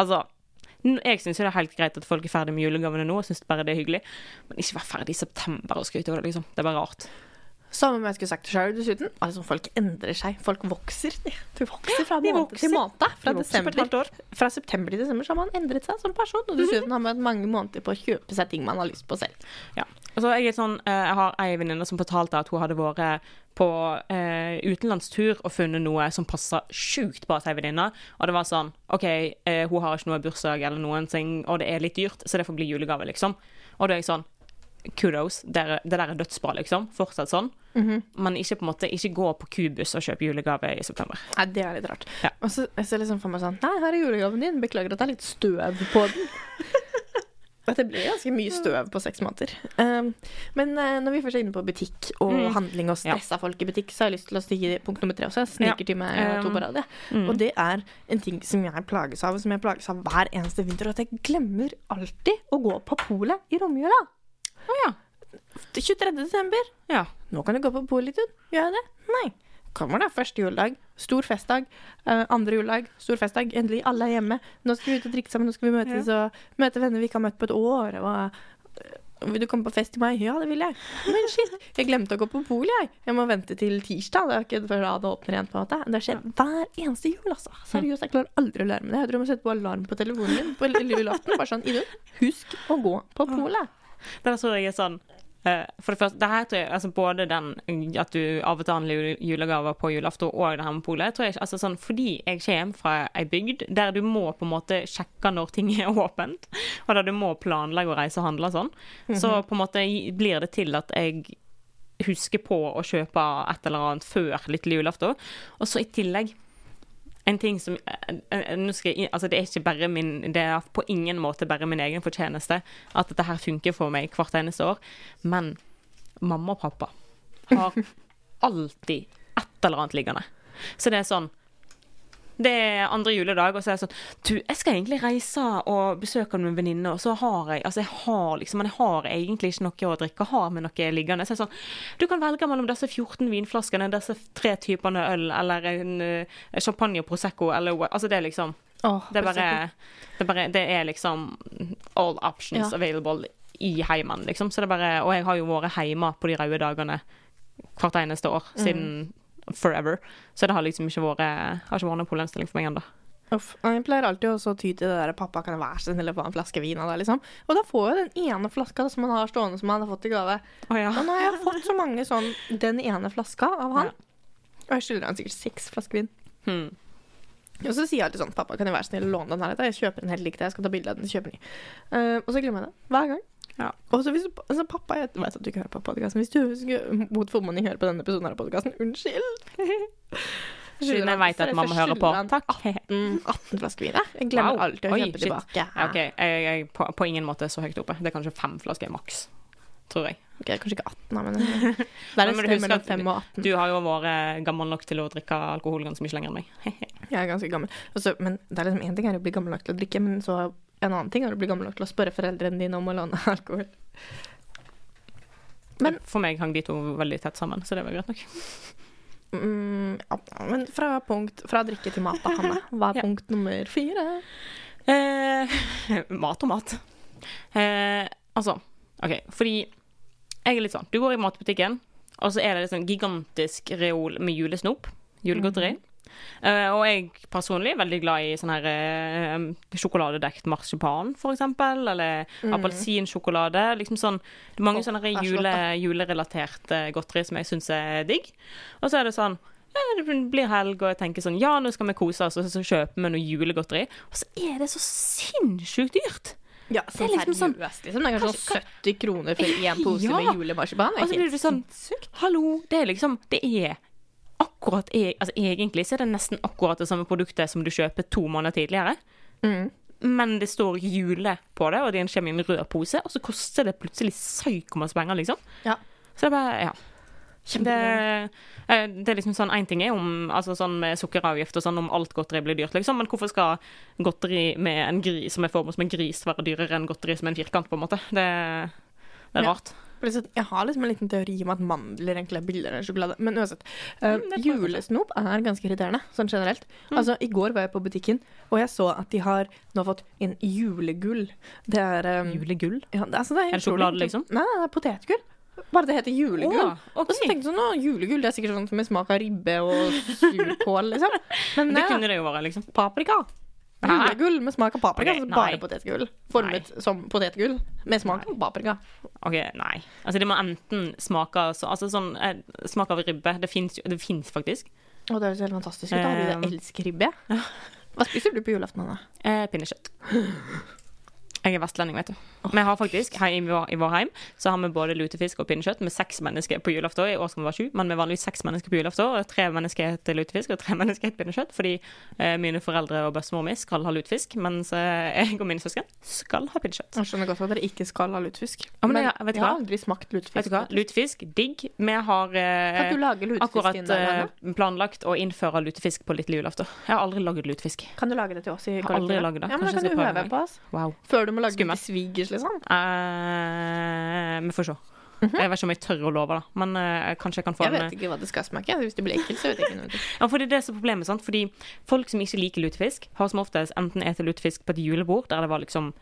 altså jeg syns det er helt greit at folk er ferdig med julegavene nå, og syns bare det er hyggelig. Men ikke vær ferdig i september og skryte av det, liksom. Det er bare rart. Samme om jeg skulle sagt det sjøl, dessuten. Altså, folk endrer seg. Folk vokser. Du vokser fra måned til måned. Fra, desember. fra september til desember så har man endret seg som person. Og dessuten har man hatt mange måneder på å kjøpe seg ting man har lyst på selv. Ja. Altså, jeg, er sånn, eh, jeg har ei venninne som fortalte at hun hadde vært på eh, utenlandstur og funnet noe som passa sjukt bra til ei venninne. Og det var sånn OK, eh, hun har ikke noe bursdag eller noen ting, og det er litt dyrt, så det får bli julegave, liksom. Og da er jeg sånn Kudos. Det, er- det der er dødsbra, liksom. Fortsatt sånn. Men ikke på en måte, ikke gå på Kubus og kjøper julegave i september. Nei, det er litt rart. Ja. Og så jeg ser liksom for meg sånn Nei, her er julegaven din. Beklager at det er litt støv på den. At det blir ganske mye støv på seks måneder. Um, men uh, når vi først er inne på butikk og Mm. handling og stressa folk i butikk, så har jeg lyst til å stikke punkt nummer tre også. Jeg ja. Um, to på rad. mm. Og det er en ting som jeg plages av, og som jeg plages av hver eneste vinter. At jeg glemmer alltid å gå på polet i romjula. Oh, ja. 23. desember. Ja. Nå kan du gå på polet. Gjør jeg det? Nei. Kommer da første juledag, stor festdag. Uh, andre juledag, stor festdag. Endelig, alle er hjemme. Nå skal vi ut og drikke sammen, nå skal vi møtes og møte venner vi ikke har møtt på et år. Og, eh, vil du komme på fest i mai? Ja, det vil jeg. Men shit, jeg glemte å gå på polet, jeg. Jeg må vente til tirsdag. Det er ikke før da det åpner igjen. på en måte. Det skjer hver eneste jul, altså. Seriøst, jeg klarer aldri å lære meg det. Jeg tror jeg må sette på alarm på telefonen min på lille julaften. Bare sånn, Idun, husk å gå på polet. Det tror jeg er sånn For det første, det her tror jeg altså Både den at du av og til handler julegaver på julaften, og det her med polet, tror jeg altså sånn, Fordi jeg kommer fra ei bygd der du må på en måte sjekke når ting er åpent, og der du må planlegge å reise og handle og sånn, så på en måte blir det til at jeg husker på å kjøpe et eller annet før lille julaften. Og så i tillegg en ting som eh, eh, skal jeg, altså Det er ikke bare min Det er på ingen måte bare min egen fortjeneste at dette her funker for meg hvert eneste år. Men mamma og pappa har alltid et eller annet liggende. Så det er sånn Det er andre juledag, og så er jeg sånn Du, jeg skal egentlig reise og besøke noen venninner, og så har jeg Altså, jeg har liksom Men jeg har egentlig ikke noe å drikke, har med noe liggende. Så er sånn Du kan velge mellom disse 14 vinflaskene, disse tre typene øl, eller en eh, champagne og prosecco, eller Altså, det er liksom oh, det er bare Det er, bare, det er liksom all options Ja. available i heimen, liksom. Så det er bare Og jeg har jo vært hjemme på de røde dagene hvert eneste år siden forever. Så det har liksom ikke vært Har ikke vært noen problemstilling for meg ennå. Uff. Jeg pleier alltid å ty til det der 'pappa, kan jeg være så snill å få en flaske vin av deg', liksom. Og da får jeg den ene flaska som han har stående som han har fått i gave. Oh, ja. Og nå har jeg fått så mange sånn den ene flaska av han. Ja. Og jeg skylder han sikkert seks flasker vin. Hmm. Og så sier jeg alltid sånn 'Pappa, kan jeg være snill å låne den her?' Jeg kjøper en helt lik deg, jeg skal ta bilde av den, kjøper ny. Uh, og så glemmer jeg det. Hver gang. Ja. Og så hvis altså pappa, jeg vet at du ikke hører på podkasten. Hvis du skulle mot formodning høre på denne episoden av podkasten, unnskyld. Siden jeg vet at mamma hører på. Takk. 18, 18 flasker vin. jeg. Glemmer Wow. alltid å kjøpe tilbake. Ja, okay. jeg, jeg på, på ingen måte så høyt oppe. Det er kanskje fem flasker maks. Tror jeg. Ok, kanskje ikke 18, men det er et du sted mellom 5 og 18. Du har jo vært gammel nok til å drikke alkohol ganske mye lenger enn meg. Jeg er ganske gammel. Og men det er liksom én ting er å bli gammel nok til å drikke, men så en annen ting er å bli gammel nok til å spørre foreldrene dine om å låne alkohol. Men- For meg hang de to veldig tett sammen, så det var greit nok. Mm, ja, men fra, punkt, fra drikke til mat, da, Hanne. Hva er Ja. punkt nummer fire? Eh, mat og mat. Eh, altså, OK, fordi jeg er litt sånn Du går i matbutikken, og så er det liksom gigantisk reol med julesnop. Julegodteri. Eh, og jeg personlig er veldig glad i sånn her uh, sjokoladedekt marsipan, for eksempel. Eller appelsinsjokolade. Liksom sånn det er Mange oh, sånne jule, julerelaterte godteri som jeg syns er digg. Og så er det sånn det blir helg, og jeg tenker sånn Ja, nå skal vi kose oss, og så kjøper vi noe julegodteri. Og så er det så sinnssykt dyrt! Ja, Det er liksom sånn- seriøst, liksom. Det er kanskje sånn 70 kroner for én pose Ja. med julemarsipan. Og så blir du sånn Hallo, det er liksom Det er akkurat e- Altså egentlig så er det nesten akkurat det samme produktet som du kjøper to måneder tidligere. Mm. Men det står jule på det, og det kommer i en rød pose, og så koster det plutselig psykomasse penger, liksom. Ja. Så det er bare Ja. Det, eh, det er liksom sånn Én ting er om altså sånn med sukkeravgift og sånn om alt godteri blir dyrt, liksom, men hvorfor skal godteri med en gris som er formet som en gris, være dyrere enn godteri som en firkant, på en måte? Det, det er Ja. rart. At Jeg har liksom en liten teori om at mandler egentlig er billigere enn sjokolade. Men uansett. eh, det jeg julesnop er ganske irriterende, sånn generelt. Mm. Altså, I går var jeg på butikken, og jeg så at de har nå fått en julegull. Det er um, Julegull? ja, altså, det er, Er det sjokolade, liksom? Nei, det er potetgull. Bare det heter julegull. Å, Og så tenkte jeg sånn, julegull det er sikkert sånn med smak av ribbe og surkål, liksom. Men Det nei, kunne det jo være, liksom. paprika. Julegull med smak av paprika. Ok, altså bare potetgull. Formet som potetgull med smak av paprika. OK, nei. Altså, det må enten smake så, Altså sånn eh, Smak av ribbe. Det fins jo Det fins faktisk. Å, det høres helt fantastisk ut. da jeg elsker ribbe. Hva spiser du på julaften? Eh, pinnekjøtt. Jeg er vestlending, vet du. Vi har faktisk, her i vår, i vår heim så har vi både lutefisk og pinnekjøtt med seks mennesker på julaften. I år skal vi være sju, men vi er vanligvis seks mennesker på julaften. Og tre mennesker heter lutefisk og tre mennesker heter pinnekjøtt. Fordi eh, mine foreldre og bestemor mi skal ha lutefisk, mens eh, jeg og mine søsken skal ha pinnekjøtt. Jeg skjønner godt at dere ikke skal ha lutefisk. Ja, men jeg- vet jeg har aldri smakt lutefisk. Vet du hva? Lutefisk, digg. Vi har eh, akkurat der, eh, planlagt å innføre lutefisk på lille julaften. Jeg har aldri laget lutefisk. Kan du lage det til oss i kollektivet? det. Ja, men da kan du øve på oss. Wow. Før du må lage Skummelt. til svigers, liksom. Eh, vi får se. Jeg vet ikke om jeg tør å love, da. Men uh, kanskje jeg kan få Mhm. Jeg en vet ikke hva det skal smake. Hvis det blir ekkelt, så vet jeg ikke noe. Ja, for det er det som er problemet, sant? Fordi folk som ikke liker lutefisk, har som oftest enten spist lutefisk på et julebord, der det var liksom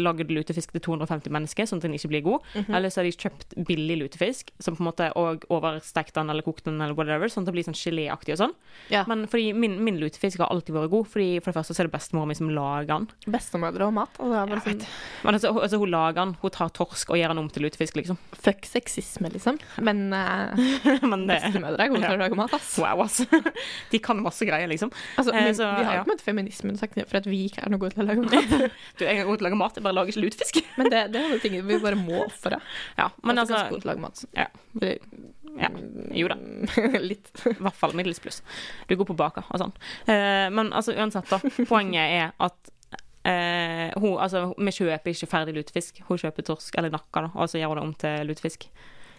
lagd lutefisk til 250 mennesker, sånn at den ikke blir god. Mhm. Eller så har de kjøpt billig lutefisk, som på en måte og overstekt den eller kokt den eller whatever, sånn at det blir sånn geléaktig og sånn. Ja. Men fordi min, min lutefisk har alltid vært god, fordi for det første så er det bestemora mi som lager den. Bestemødre og mat. Bare sånn, Men altså, altså, hun lager den, hun tar torsk og gjør den om til lutefisk, liksom. fuck sexisme, liksom. Men uh, Men det bestemødre er gode til å lage mat, ass. Wow, ass. De kan masse greier, liksom. Altså, Eh, så, vi har ja. jo på en måte feminismen sagt for at vi ikke er noe gode til å lage mat. Du, jeg er god til å lage mat, jeg bare lager ikke lutefisk. Men det, det er noe ting vi bare må ofre. Ja, men er ganske altså god til å lage mat. Ja. Ja, jo da. Litt. I hvert fall middels pluss. Du går på baker og sånn. Eh, men altså uansett, da. Poenget er at eh, hun, altså, vi kjøper ikke ferdig lutefisk. Hun kjøper torsk eller nakka, da, og så gjør hun det om til lutefisk.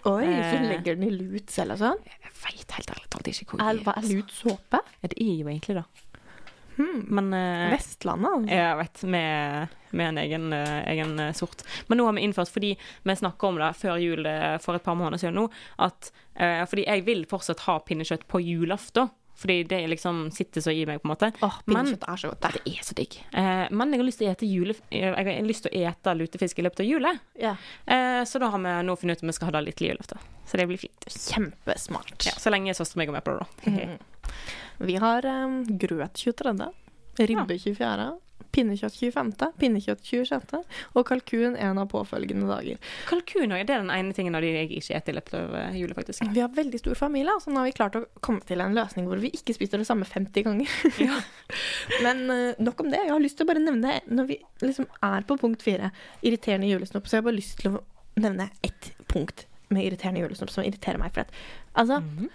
Oi, så Eh. legger den i lut selv og sånn? Jeg veit helt ærlig talt ikke hvor Er, det hva er lutsåpe? Ja, det er jo egentlig det. Hmm. Men eh, Vestlandet, Ja, Jeg vet, med, med en egen, eh, egen eh, sort. Men nå har vi innført, fordi vi snakka om det før jul eh, for et par måneder siden nå, at eh, Fordi jeg vil fortsatt ha pinnekjøtt på julaften. Fordi det liksom sitter så i meg, på en måte. Åh, pinnekjøtt er så godt. Det er så digg. Eh, men jeg har lyst til å ete jule... til å ete lutefisk i løpet av jula. Yeah. Eh, så da har vi nå funnet ut om vi skal ha det litt til julaften. Så det blir fint. Kjempesmart. Ja, så lenge søsteren min går med på det, da. Mhm. Vi har um, grøt 23., ribbe 24., pinnekjøtt 25., pinnekjøtt 26. og kalkun en av påfølgende dager. Kalkun er den ene tingen av de jeg ikke spiser i løpet av eh, jula, faktisk. Vi har veldig stor familie, så nå har vi klart å komme til en løsning hvor vi ikke spiser det samme 50 ganger. Ja. Men eh, nok om det. Jeg har lyst til å bare nevne, når vi liksom er på punkt fire, irriterende julesnopp, så jeg har bare lyst til å nevne ett punkt med irriterende julesnopp som irriterer meg. For at, altså, Mhm.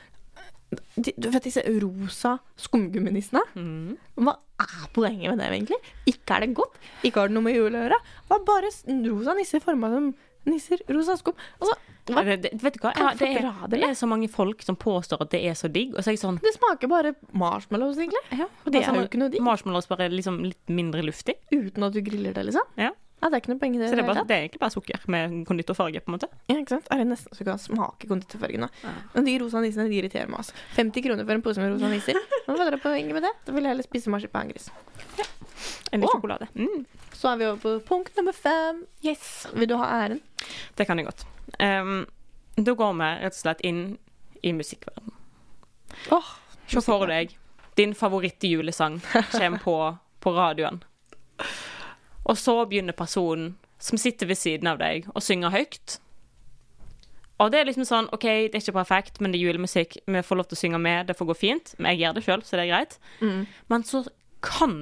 De, du vet disse rosa skumgumminissene? Mm. Hva er poenget med det, egentlig? Ikke er det godt, ikke har det noe med jul å gjøre. Det var bare rosa nisser forma som nisser. Rosa skum. Altså, hva? Det, det, vet du hva? Ja, det, er, det, det er så mange folk som påstår at det er så digg, og så er jeg sånn Det smaker bare marshmallows, egentlig. ja, Og det altså, er jo ikke noe digg. Marshmallows bare liksom litt mindre luftig. Uten at du griller det, liksom. Ja. Ja, det er ikke noe poeng i det. Så det er, bare, det er egentlig bare sukker med konditorfarge, på en måte. Ja, ikke sant? Er det nesten så du kan smake konditorfargen nå? Ja. Men de rosa nissene de irriterer meg. Altså. 50 kroner for en pose med rosa nisser. Hva var det poenget med det? Da vil jeg heller spise marsipangris. En oh. sjokolade. Mm. Så er vi over på punkt nummer fem. Yes. Vil du ha æren? Det kan jeg godt. Um, da går vi rett og slett inn i musikkverden. Åh, Se for deg din favorittjulesang kommer på på radioen. Og så begynner personen som sitter ved siden av deg, å synge høyt. Og det er liksom sånn OK, det er ikke perfekt, men det er julemusikk. Vi får lov til å synge med, det får gå fint. Men jeg gjør det sjøl, så det er greit. Mm. Men så kan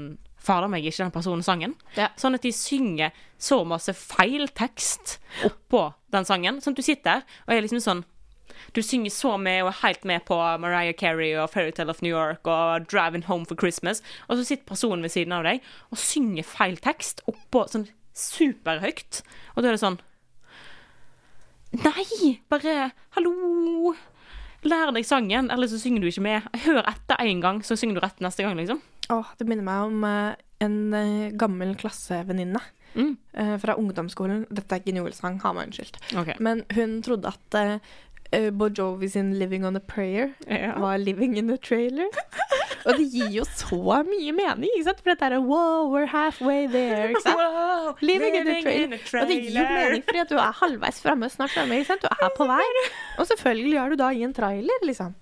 fader meg ikke den personen sangen. Ja. Sånn at de synger så masse feil tekst oppå den sangen. Sånn at du sitter der og er liksom sånn Du synger så med og er helt med på Mariah Carey og Fairytale of New York og Driving Home for Christmas, og så sitter personen ved siden av deg og synger feil tekst oppå sånn superhøyt. Og da er det sånn Nei! Bare Hallo! Lær deg sangen, eller så synger du ikke med. Hør etter én gang, så synger du rett neste gang, liksom. Åh, det minner meg om eh, en eh, gammel klassevenninne Mm. eh, fra ungdomsskolen. Dette er ikke en julesang, ha meg unnskyldt. Okay. Men hun trodde at uh, Bon Jovi sin 'Living on a Prayer' Ja. var 'Living in a Trailer'. Og det gir jo så mye mening, ikke sant? For dette er wow, we're halfway there, ikke sant? Wow, Living in a trailer. Og det gir jo mening fordi at du er halvveis framme, snart framme. Du er på vei. Og selvfølgelig er du da i en trailer, liksom.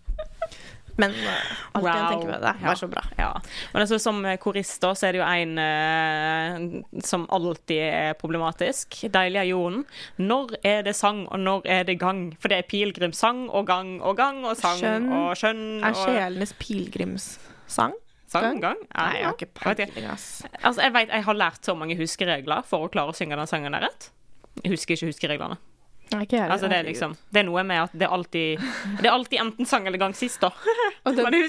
Men uh, alt jeg Wow. tenker med det, var så bra. Ja. Men altså, som korist da, så er det jo en eh, som alltid er problematisk. Deilig er jorden. Når er det sang, og når er det gang? For det er pilegrimssang og gang og gang og sang Skjønn og skjønn Er sjelenes pilegrimssang? sang gang. Nei, jeg har ikke. peiling, ass. Altså, jeg vet, jeg har lært så mange huskeregler for å klare å synge den sangen der rett. Jeg husker ikke huskereglene. Nei, ikke Altså, det er liksom Det er noe med at det er alltid Det er alltid enten sang eller gang sist, da. Og det, er det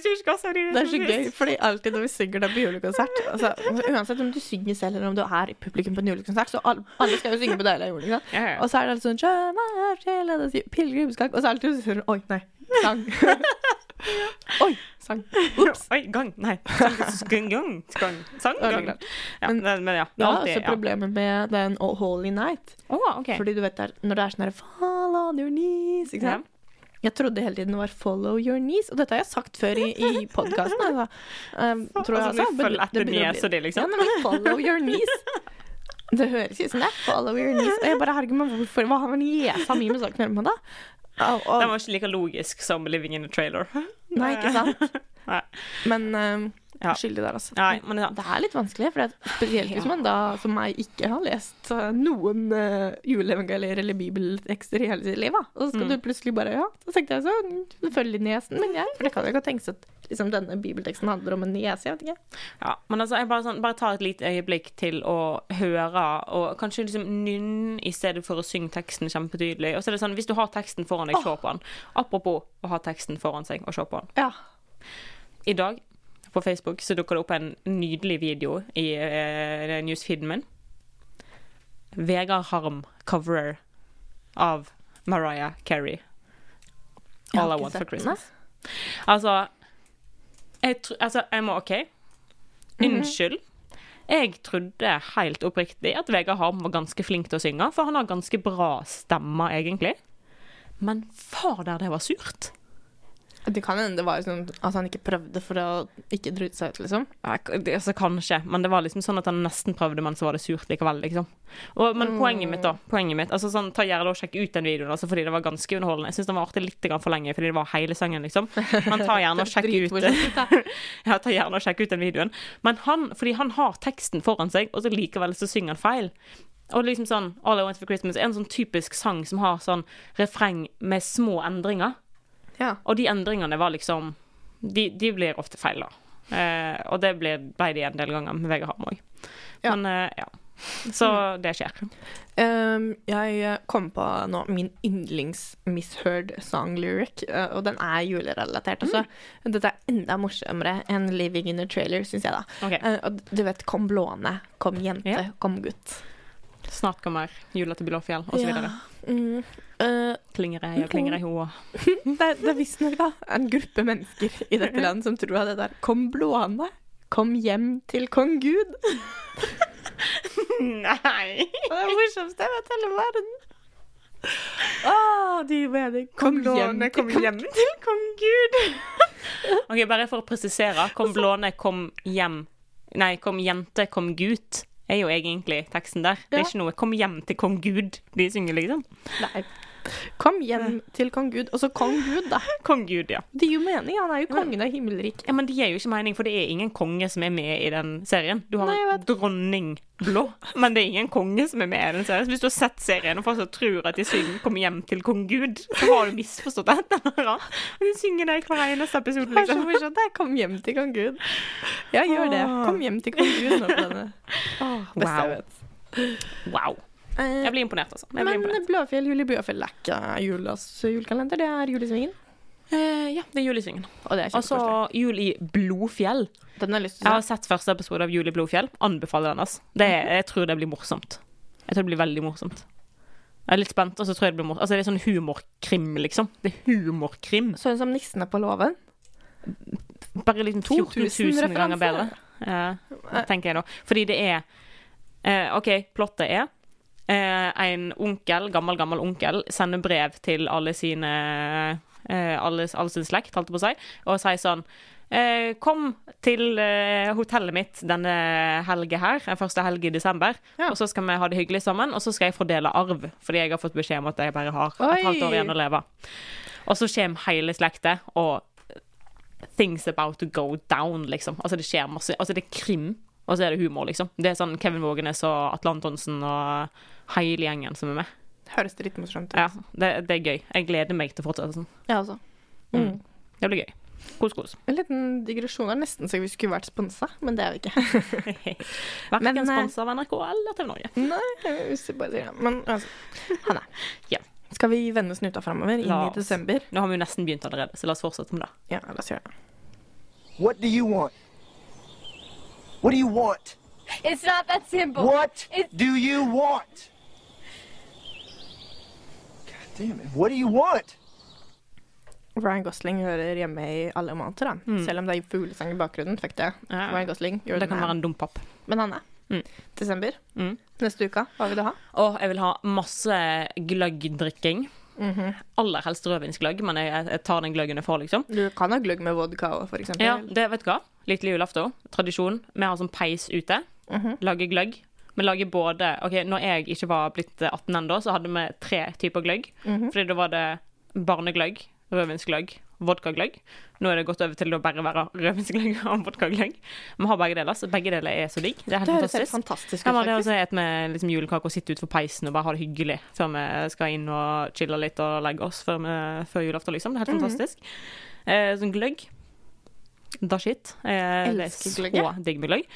er så gøy, fordi alltid når vi synger det på julekonsert altså, Uansett om du synger selv eller om du er i publikum på en julekonsert, så alle, alle skal jo synge på Deilig jord. Ja, ja. Og så er det alltid sånn «Skjønn er sjelenes pilegrimsgang Og så er det alltid sånn Oi, nei. Sang. Oi, sang. Ops. Oi, gang. Nei. Sang, gang. Sang, gang. Ja, Men- men, ja. Det er alltid, ja, også ja. med den oh, Holy Night. Oh, okay. Fordi du vet der, når det er sånn her Fall on your knees, ikke sant? Jeg trodde hele tiden det var 'follow your knees', og dette har jeg sagt før i, i podkasten. Altså. Um, tror jeg Altså, følger etter niesa di, liksom? Ja, men 'follow your knees'. Det høres ut som det 'follow your knees'. Og jeg bare, herregud, men hvorfor, hva har niesa mi med saken å gjøre Og, og, Den var ikke like logisk som 'Living in a Trailer'. nei, ikke sant? Nei. Men um, Ja. skyldig der, altså. Nei, men ja. Det er litt vanskelig, for spesielt hvis man da, som meg, ikke har lest uh, noen uh, juleevangelier eller bibeltekster i hele sitt liv. Da. Og så skal Mm. du plutselig bare Ja, så tenkte jeg så selvfølgelig niesen min, jeg. For det kan jo ikke tenkes at liksom, denne bibelteksten handler om en niese, jeg vet ikke. ja. Men altså, jeg bare, sånn, bare tar et lite øyeblikk til å høre, og kanskje liksom nynne i stedet for å synge teksten kjempetydelig. Og så er det sånn, hvis du har teksten foran deg, se på den. Apropos å ha teksten foran seg og se på den. Ja. I dag på Facebook så dukker det opp en nydelig video i uh, newsfeeden min. Vegard Harm coverer av Mariah Carey. All I Want for Christmas. Altså jeg, altså, jeg må OK. Unnskyld. Jeg trodde helt oppriktig at Vegard Harm var ganske flink til å synge, for han har ganske bra stemme, egentlig. Men fader, det var surt. Det kan hende det var sånn at han ikke prøvde for å ikke drite seg ut, liksom. Ja, altså, kanskje, men det var liksom sånn at han nesten prøvde, men så var det surt likevel, liksom. Og, men Mm. poenget mitt, da. Poenget mitt, altså sånn, Ta gjerne og Sjekk ut den videoen, altså, fordi det var ganske underholdende. Jeg syns den var artig litt for lenge, fordi det var hele sangen, liksom. Men ta gjerne og sjekk ut Ja, ta gjerne og sjekk ut den videoen. Men han, fordi han har teksten foran seg, og så likevel så synger han feil. Og liksom sånn All I Want for Christmas er en sånn typisk sang som har sånn refreng med små endringer. Ja. Og de endringene var liksom De, de blir ofte feil, da. Eh, og det ble, ble de en del ganger med Vegard Harm òg. Ja. Men eh, ja. Så det skjer. Um, jeg eh, kom på nå min yndlings-misheard song lyric, eh, og den er julerelatert også. Dette er enda morsommere enn 'Living in a Trailer', syns jeg, da. Okay. Uh, og du vet 'Kom blåne', 'Kom jente', Ja. 'Kom gutt'. Snart kommer jula til Blåfjell, osv. Ja. Mm, Uh, Klinger ei og klinger ei hoa. det, det er visstnok en gruppe mennesker i dette landet som tror at det der 'Kom blåne', 'Kom hjem til kong Gud'. Nei! Det er det morsomste jeg vet hele verden. Å, de mener Kom kom blåne, til kom hjem til kong Gud. OK, bare for å presisere. Kom blåne, kom hjem Nei, kom jente, kom gut. Er jo egentlig teksten der. Det er ikke noe 'kom hjem til kong Gud' de synger, liksom. Nei, Kom hjem til kong Gud. Og så kong Gud, da. Kong Gud, ja. Det gir jo mening. Han er jo kongen av himmelriket. ja. Men det gir jo ikke mening, for det er ingen konge som er med i den serien. Du har Nei, dronning blå, men det er ingen konge som er med i den serien. Så hvis du har sett serien og fortsatt tror at de synger 'Kom hjem til kong Gud', så har du misforstått det de synger det i hver eneste episode, Det er så liksom. morsomt. det. Kom hjem til kong Gud. Ja, gjør det. Kom hjem til kong Gud nå på denne. Åh, Wow. Wow. Eh, Jeg blir imponert, altså. Jeg blir Men imponert. Blåfjell, Juli Blåfjell er ikke julas julekalender. Det er Julesvingen. Eh, ja, det er Julisvingen. Og det er altså. Jul i Blodfjell. Den har jeg lyst til å har sett første episode av Jul i Blodfjell. Anbefaler den. Altså. Det, jeg tror det blir morsomt. Jeg tror det blir veldig morsomt. Jeg er litt spent, og så tror jeg det blir morsomt. Altså, det er sånn humorkrim, liksom. Det er humorkrim. Sånn som Nissene på låven. Bare liksom 14 000 ganger bedre, eh, tenker jeg da. Fordi det er eh, OK, plottet er eh, en onkel, gammel, gammel onkel, sender brev til alle sine eh, alle, alle sin slekt, holdt jeg på å si, og sier sånn eh, Kom til eh, hotellet mitt denne helga her, den første helga i desember, Ja. og så skal vi ha det hyggelig sammen, og så skal jeg fordele arv, fordi jeg har fått beskjed om at jeg bare har Oi. et halvt år igjen å leve. Og så kommer hele slekta, og things about to go down, liksom. Altså, det skjer masse. Altså, det er krim, og så er det humor, liksom. Det er sånn Kevin Vågenes og Atle Antonsen og hele gjengen som er med. Høres litt morsomt ut. Ja, det, det er gøy. Jeg gleder meg til fortsettelsen. Ja, altså. Mm. Det blir gøy. Kos, kos. En liten digresjon er nesten så vi skulle vært sponsa, men det er vi ikke. Verken Men, eh, sponsa av NRK eller TV Norge. Nei, jeg jeg bare det. Men altså, Hanne. Ja. Skal vi vende snuta framover inn i desember? Nå har vi jo nesten begynt allerede, så la oss fortsette med det. Ja, la oss gjøre det. What do you want? What do you want? It's not that simple. What It- do you want? God damn it. What do you want? Ryan Gosling hører hjemme i alle måneder, han. Selv om det er fuglesang i bakgrunnen. Fikk det. Ja. Ryan Gosling gjør Det det kan med være en dum papp. Men Hanne, Mm. desember. Mm. Neste uke, hva vil du ha? Og jeg vil ha masse gløggdrikking. Aller helst rødvinsgløgg, men jeg, jeg tar den gløggen jeg får, liksom. Du kan ha gløgg med vodka òg, eksempel. Ja, det vet du hva. Lille julaften. Tradisjon. Vi har sånn peis ute. Lager gløgg. Vi lager både OK, når jeg ikke var blitt 18 ennå, så hadde vi tre typer gløgg. Fordi da var det barnegløgg, rødvinsgløgg, vodkagløgg. Nå er det gått over til å bare være rødvinsgløgg og vodkagløgg. Vi har begge deler, så begge deler er så digg. Det er helt Det høres helt fantastisk. fantastisk Ja, ut, men det er også et med liksom julekake og sitte utenfor peisen og bare ha det hyggelig før vi skal inn og chille litt og legge oss før, vi, før julaften, liksom. Det er helt fantastisk. Eh, sånn gløgg. Da shit. Eh, det er så digg med gløgg.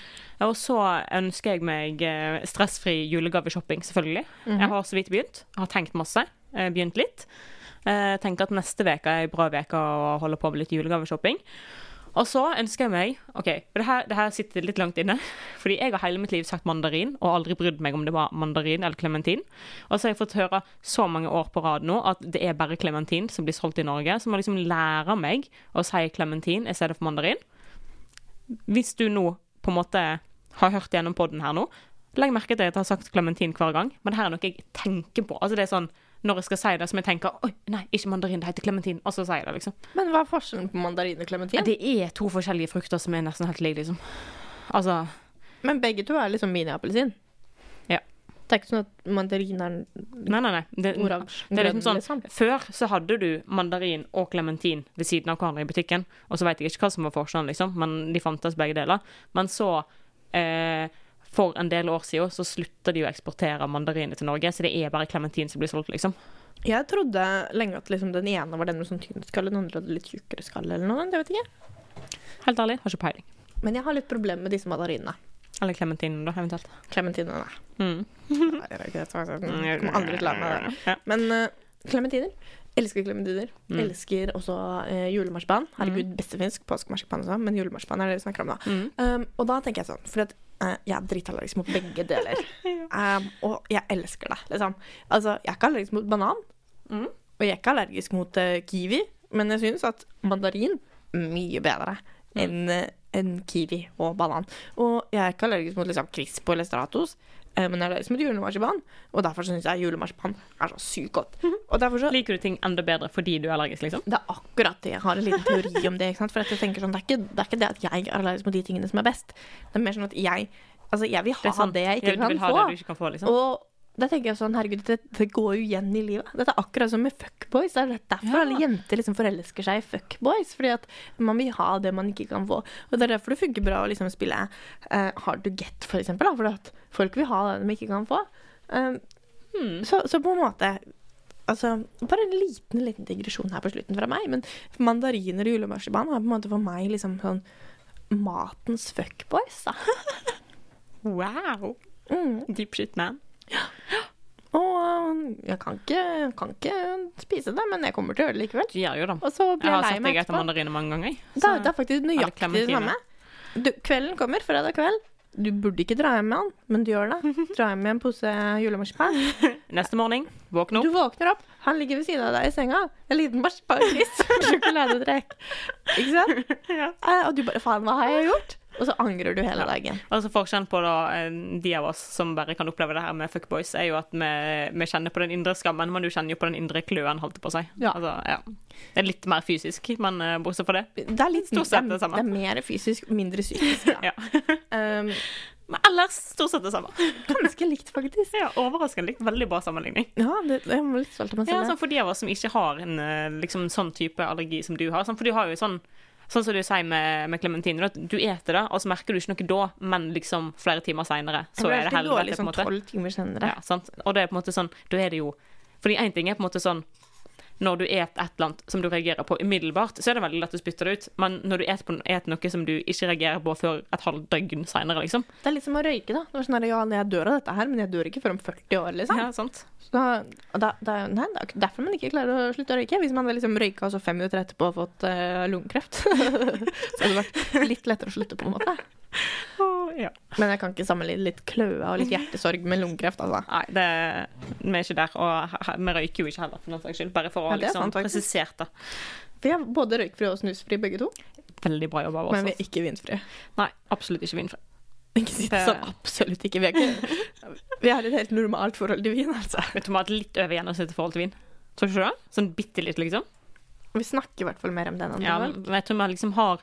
Og så ønsker jeg meg eh, stressfri julegaveshopping, selvfølgelig. Jeg har så vidt begynt. Jeg har tenkt masse. Begynt litt. Eh, tenker at neste uke er ei bra uke å holde på med litt julegaveshopping. Og så ønsker jeg meg OK, det her, det her sitter litt langt inne. Fordi jeg har hele mitt liv sagt mandarin, og aldri brydd meg om det var mandarin eller klementin. Og så har jeg fått høre så mange år på rad nå at det er bare klementin som blir solgt i Norge. Så må liksom lære meg å si klementin i stedet for mandarin. Hvis du nå på en måte har hørt gjennom podden her nå, legg merke til at jeg har sagt klementin hver gang, men det her er noe jeg tenker på. Altså det er sånn, Når jeg skal si det, som jeg tenker Oi, nei, ikke mandarin, det heter klementin. Og så sier jeg det, liksom. Men hva er forskjellen på mandarin og klementin? Det er to forskjellige frukter som er nesten helt like, liksom. Altså Men begge to er liksom miniappelsin. Ja. Det er ikke sånn at mandarin er Nei, nei, nei. Det, oransje. det er liksom sånn, liksom. Før så hadde du mandarin og klementin ved siden av hverandre i butikken, og så vet jeg ikke hva som var forskjellen, liksom, men de fantes begge deler. Men så, eh, for en del år siden, så slutta de å eksportere mandariner til Norge, så det er bare klementin som blir solgt, liksom. Jeg trodde lenge at liksom den ene var den med sånn tynn skalle, den andre hadde litt tjukkere skalle eller noe. Det vet ikke. Helt ærlig, har ikke peiling. Men jeg har litt problemer med disse mandarinene. Eller klementinene, da, eventuelt. Klementinene. Mm. Nei, det er ikke det. Jeg kommer aldri til å lære meg det. Ja. Men uh. Elsker klementiner. Mm. Elsker også uh, julemarsipan. Herregud, beste fisk. Påskemarsipan også, men julemarsipan er det vi snakker om da. Mm. Um, og da tenker jeg sånn, for at eh, jeg er dritallergisk mot begge deler. um, og jeg elsker det, liksom. Altså, jeg er ikke allergisk mot banan, Mm. og jeg er ikke allergisk mot uh, kiwi, men jeg syns at mandarin mye bedre Mm. enn eh, enn kiwi og banan. Og jeg er ikke allergisk mot liksom Crispo eller Stratos, men jeg er allergisk mot julemarsipan, og derfor syns jeg julemarsipan er så sykt godt. Mhm. Så Liker du ting enda bedre fordi du er allergisk, liksom? det er akkurat det. Jeg har en liten teori om det. For jeg tenker sånn, det, er ikke, det er ikke det at jeg er allergisk mot de tingene som er best. Det er mer sånn at jeg Altså, jeg vil ha Det det, jeg ikke kan få. det ikke kan få, liksom. Og da tenker jeg sånn, herregud, det, det går jo igjen i livet. Dette er akkurat som med fuckboys. Det er derfor Ja. alle jenter liksom forelsker seg i fuckboys. Fordi at man vil ha det man ikke kan få. Og det er derfor det funker bra å liksom spille uh, hard to get, for eksempel. Da, fordi at folk vil ha det de ikke kan få. Um, Hmm. så, så på en måte Altså, bare en liten liten digresjon her på slutten fra meg. Men mandariner og julemarsipan er på en måte for meg liksom sånn matens fuckboys, da. Wow. Mm. Deep shit, man. Og jeg kan ikke, kan ikke spise det, men jeg kommer til å gjøre det likevel. Du gjør jo det. Og så blir Jeg jeg, har lei sett deg meg etter mandariner mange ganger. Det det er faktisk nøyaktig det samme. Du, kvelden kommer, fredag kveld. Du burde ikke dra hjem med han, men du gjør det. Dra hjem med en pose julemarsipan. Neste morgen, våkne Du våkner opp, han ligger ved siden av deg i senga. En liten marsipangris med sjokoladetrekk. Ikke sant? Ja. Eh, Og du bare faen, hva har jeg gjort? Og så angrer du hele Ja. dagen. Altså Forskjellen på da, de av oss som bare kan oppleve det her med fuckboys, er jo at vi, vi kjenner på den indre skammen, men du kjenner jo på den indre kløen, holdt det på å si. Ja. Altså, ja. Det er litt mer fysisk, men eh, bortsett fra det. Det er litt Stort sett det, det samme. det er mer fysisk, mindre psykisk. Ja. Ja. Um, Men ellers stort sett det samme. ganske likt, faktisk. Ja, Overraskende likt. Veldig bra sammenligning. Ja, det, jeg var litt stolt av meg Ja, selv. sånn For de av oss som ikke har en eh, liksom, sånn type allergi som du har. Sånn, for du har jo sånn Sånn som du sier med, med klementiner, at du eter det, og så merker du ikke noe da, men liksom flere timer seinere, så er det helvete. på en liksom måte. tolv timer senere. Ja, sant? Og det er på en måte sånn, da er det jo Fordi én ting er på en måte sånn når du et et eller annet som du reagerer på umiddelbart, så er det veldig lett å spytte det ut. Men når du et, på, et noe som du ikke reagerer på før et halvt døgn seinere, liksom Det er litt som å røyke, da. Det var sånn at, ja, jeg dør av dette her, men jeg dør ikke før om 40 år, liksom. Ja, sant? Så, da, da, nei, det er derfor man ikke klarer å slutte å røyke. Hvis man hadde liksom røyka og så fem minutter etterpå fått uh, lungekreft, så hadde det vært litt lettere å slutte, på en måte. ja. Men jeg kan ikke sammenligne litt kløe og litt hjertesorg med lungekreft, altså. Nei, det, vi er ikke der. Og vi røyker jo ikke heller, for den saks skyld. Bare for å Ja, er liksom sant, det. Vi er både røykfri og snusfri begge to, Veldig bra jobba men vi er altså. ikke vinfrie. Nei, absolutt ikke vinfri. Ikke si det Det- sånn absolutt ikke. Vi, ikke, vi har et helt normalt forhold til vin, altså. Vet du, vi har et litt over gjennomsnittet forhold til vin. Tror du ikke det? Sånn bitte litt, liksom. Vi snakker i hvert fall mer om den enn Ja, men jeg tror vi liksom har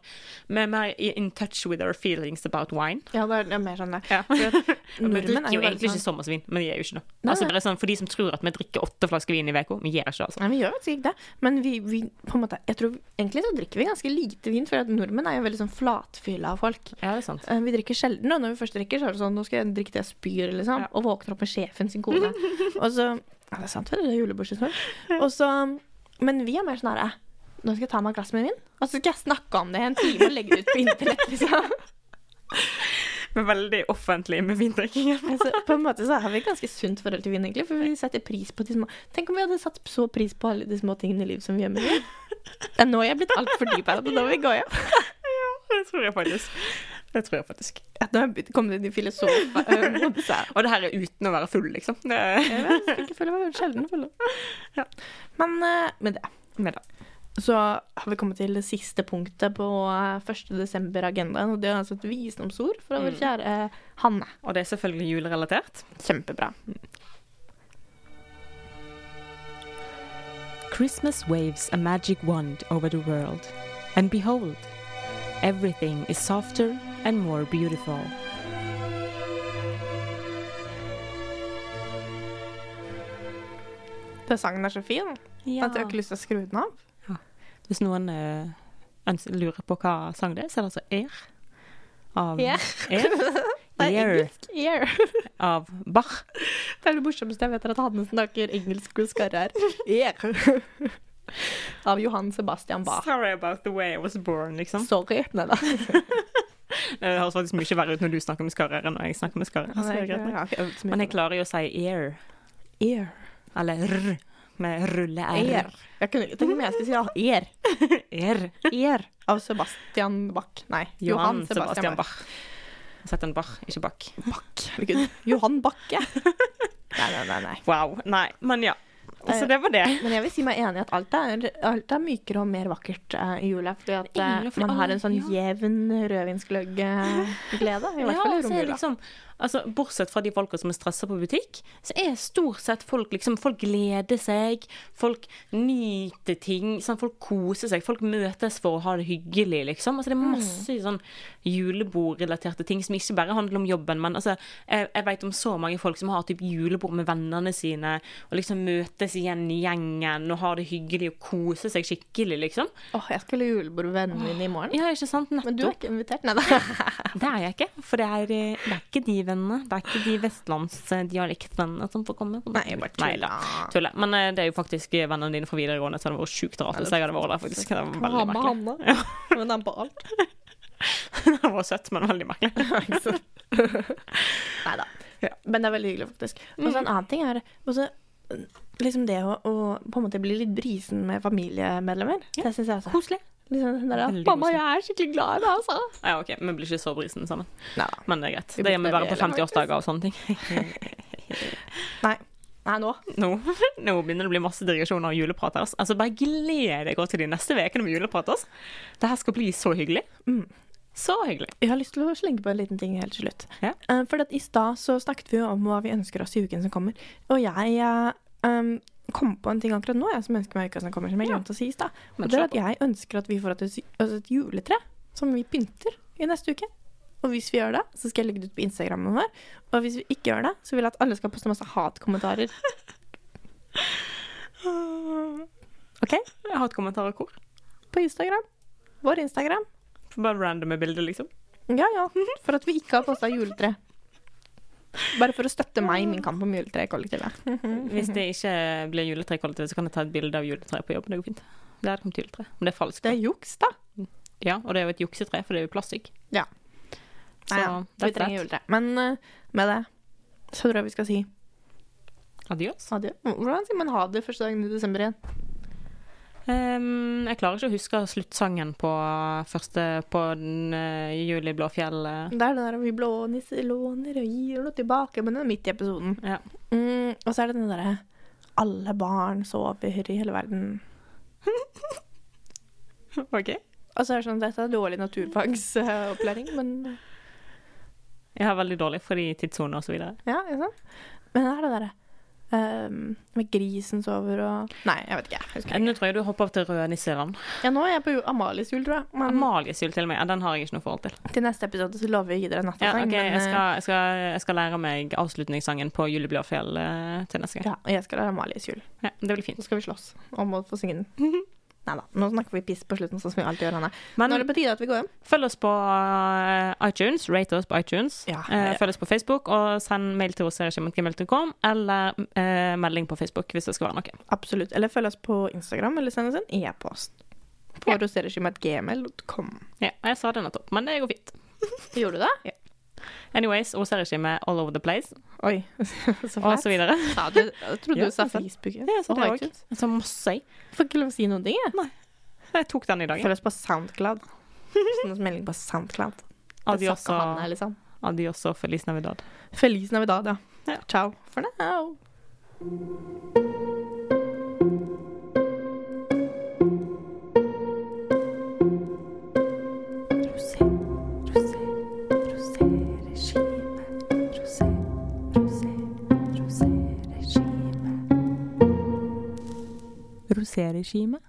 Vi er mer in touch with our feelings about wine. Ja, det er, det er mer sånn det. Ja. Vi drikker er jo egentlig sånn ikke sommersvin, men vi gjør jo ikke det. Altså, bare sånn, for de som tror at vi drikker åtte flasker vin i uka, vi gjør ikke det, altså. Nei, vi gjør faktisk ikke det. Men vi, vi på en måte Jeg tror egentlig så drikker vi ganske lite vin, for nordmenn er jo veldig sånn flatfylla av folk. Ja, det er sant. Eh, Vi drikker sjelden, og når vi først drikker, så er det sånn Nå skal jeg drikke til jeg spyr, liksom. Ja. Og våkner opp med sjefen sin kone. og så Ja, det er sant. Det er julebordsesong. Og så Men vi er mer sånn herre Nå skal jeg ta meg et glass med vin, og så skal jeg snakke om det i en time og legge det ut på internett, liksom. Men veldig offentlig med vindrikkingen. Altså, på en måte så har vi et ganske sunt forhold til vin, egentlig. For vi setter pris på de små Tenk om vi hadde satt så pris på alle de små tingene i livet som vi gjør med vin. Det er nå jeg er blitt altfor dyp her, og da vil vi gå hjem. Det tror jeg faktisk. Det tror jeg faktisk. Ja, Nå har jeg begynt- kommet inn i filosof mot seg. Og det her er uten å være full, liksom. Det Jeg vet, jeg ikke føle meg sjelden full. Ja. Men eh, med det med det. så har vi kommet til det siste punktet på eh, 1. desember-agendaen, og det er altså et visdomsord fra vår Mm. kjære eh, Hanne. Og det er selvfølgelig julerelatert. Kjempebra. Christmas waves a magic wand over the world, and behold, everything is softer and more beautiful. Den sangen er så fin Ja. at jeg har ikke lyst til å skru den av. Hvis noen uh, lurer på hva sang det er, så er det altså Air. Av, yeah. Air? Air. Air. av Bach. Det er det morsomste jeg vet, er at Hanne snakker engelsk og skarre her. Air. Av Johan Sebastian Bach. Sorry about the way I was born, liksom. Sorry. Nei da. Det høres faktisk mye verre ut når du snakker med skarrer enn når jeg snakker med skarrer. så det er greit nok. Jeg har ikke øvd så mye Men jeg klarer jo å si ear. Ear. eller r, med rulle-r. Jeg kunne tenke meg jeg skulle si er. Air. Air. Av Sebastian Bach. Nei, Johan Sebastian Bach. Sett en Bach, ikke Bach. Bach. Herregud. Johan Bakke. Nei, nei, nei, nei. Wow. Nei, men ja. Så det var det. Men jeg vil si meg enig i at alt er, alt er mykere og mer vakkert eh, i jula. Fordi at eh, man har en sånn jevn rødvinsgløgg-glede. I hvert Ja, fall i romjula. liksom Altså, Bortsett fra de folka som er stressa på butikk, så er stort sett folk liksom Folk gleder seg, folk nyter ting, sånn, folk koser seg, folk møtes for å ha det hyggelig, liksom. Altså, det er masse sånn julebordrelaterte ting som ikke bare handler om jobben, men altså, jeg, jeg vet om så mange folk som har typ julebord med vennene sine, og liksom møtes igjen i gjengen og har det hyggelig og koser seg skikkelig, liksom. Åh, jeg skulle ha julebord med vennene mine i morgen. Ja, ikke sant? Nettopp. Men du er ikke invitert? Nei da. Det er jeg ikke, for det er, eh, det er ikke de vennene. Det er ikke de vestlandsdialektvennene som får komme. Nei, jeg bare tuller. Tuller. Men uh, det er jo faktisk vennene dine fra videregående, så det hadde vært sjukt rart hvis jeg hadde vært der. faktisk. Det var veldig merkelig. Hanne. Men han på alt. Det var søtt, men veldig merkelig. Nei da. Men det er veldig hyggelig, faktisk. Og så en annen ting er også, liksom det å, å på en måte bli litt brisen med familiemedlemmer. Det syns jeg også. Koselig. Liksom sånn der, Mamma, jeg er skikkelig glad i deg, altså. Ja, OK, vi blir ikke så brisende sammen. Neida. Men det er greit. Det gjør vi bare på 50-årsdager og sånne ting. Nei. Nei, nå. Nå, nå begynner det å bli masse digresjoner og juleprat her. Altså, bare gled deg til de neste ukene med juleprat. Det her skal bli så hyggelig. Mm. Så hyggelig. Jeg har lyst til å slenge på en liten ting helt til slutt. Ja. Eh, For i stad så snakket vi jo om hva vi ønsker oss i uken som kommer. Og jeg um, kom på en ting akkurat nå jeg, som ønsker meg uka som kommer, som jeg glemte å si i stad. Det er at jeg ønsker at vi får et, altså et juletre som vi pynter i neste uke. Og hvis vi gjør det, så skal jeg legge det ut på Instagrammen vår. Og hvis vi ikke gjør det, så vil jeg at alle skal poste masse hatkommentarer. OK? Jeg har et kommentarer hvor. På Instagram. Vår Instagram. Bare randomme bilder, liksom. Ja, ja. For at vi ikke har posta juletre. Bare for å støtte meg i min kamp om juletrekollektivet. Hvis det ikke blir juletrekollektiv, så kan jeg ta et bilde av juletreet på jobb. Det går fint. Hadde kommet juletre. Men det er falskt. Det er juks, da. Ja, og det er jo et juksetre, for det er jo plastikk. Ja. Så Nei, ja. Vi trenger juletre. Men uh, med det så tror jeg vi skal si Adios. Adios. Hvordan sier man ha det første dagen i desember igjen? Ehm, jeg klarer ikke å huske sluttsangen på første på den uh, Juli Blåfjell. fjell Det er den der vi blå nisser låner og gir noe tilbake, men den er midt i episoden. Ja. Mm, og så er det den derre alle barn sover i hele verden. OK. Og så er det sånn dette er dårlig naturfagsopplæring, men Jeg har veldig dårlig fordi tidssone og så videre. ja, ikke sant? Men det er det derre ehm, med grisen sover og Nei, jeg vet ikke. Jeg Eh, Nå tror jeg du hopper opp til Røde nisseland. Ja, nå er jeg på Amalies jul, tror jeg. Men Amalies jul til og med. Ja, Den har jeg ikke noe forhold til. til neste episode så lover jeg gi dere nattasang. Ja, okay, ok, men, jeg, eh, skal, jeg, skal, jeg skal lære meg avslutningssangen på Juli Blåfjell eh, til neste gang. Ja, og jeg skal lære Amalies jul. Ja, det blir fint. Så skal vi slåss om å få synge den. Nei da, nå snakker vi piss på slutten, sånn som vi alltid gjør. Hanne. Men Nå er det på tide at vi går hjem. følg oss på eh, iTunes, rate oss på iTunes. Ja, Eh, ja. følg oss på Facebook, og send mail til roseregime.gmail.com, eller eh, melding på Facebook hvis det skal være noe. Absolutt. Eller følg oss på Instagram, eller send oss en e-post. På Ja. Ja, jeg sa det nettopp, men det går fint. Gjorde du det? Anyways, roseregime all over the place, Oi, så og så videre. Sa du, jeg trodde Ja, du sa. Facebook. Ja, Ja, så det òg. Så masse jeg. Får ikke lov å si noen ting, jeg. Nei. Jeg tok den i dag. Følg oss på Soundcloud. Sånn melding på Soundcloud. Adios Det sa han, og, liksom. adios og feliz navidad. Feliz Navidad, ja. Ja. Ciao for now. produsere skiene.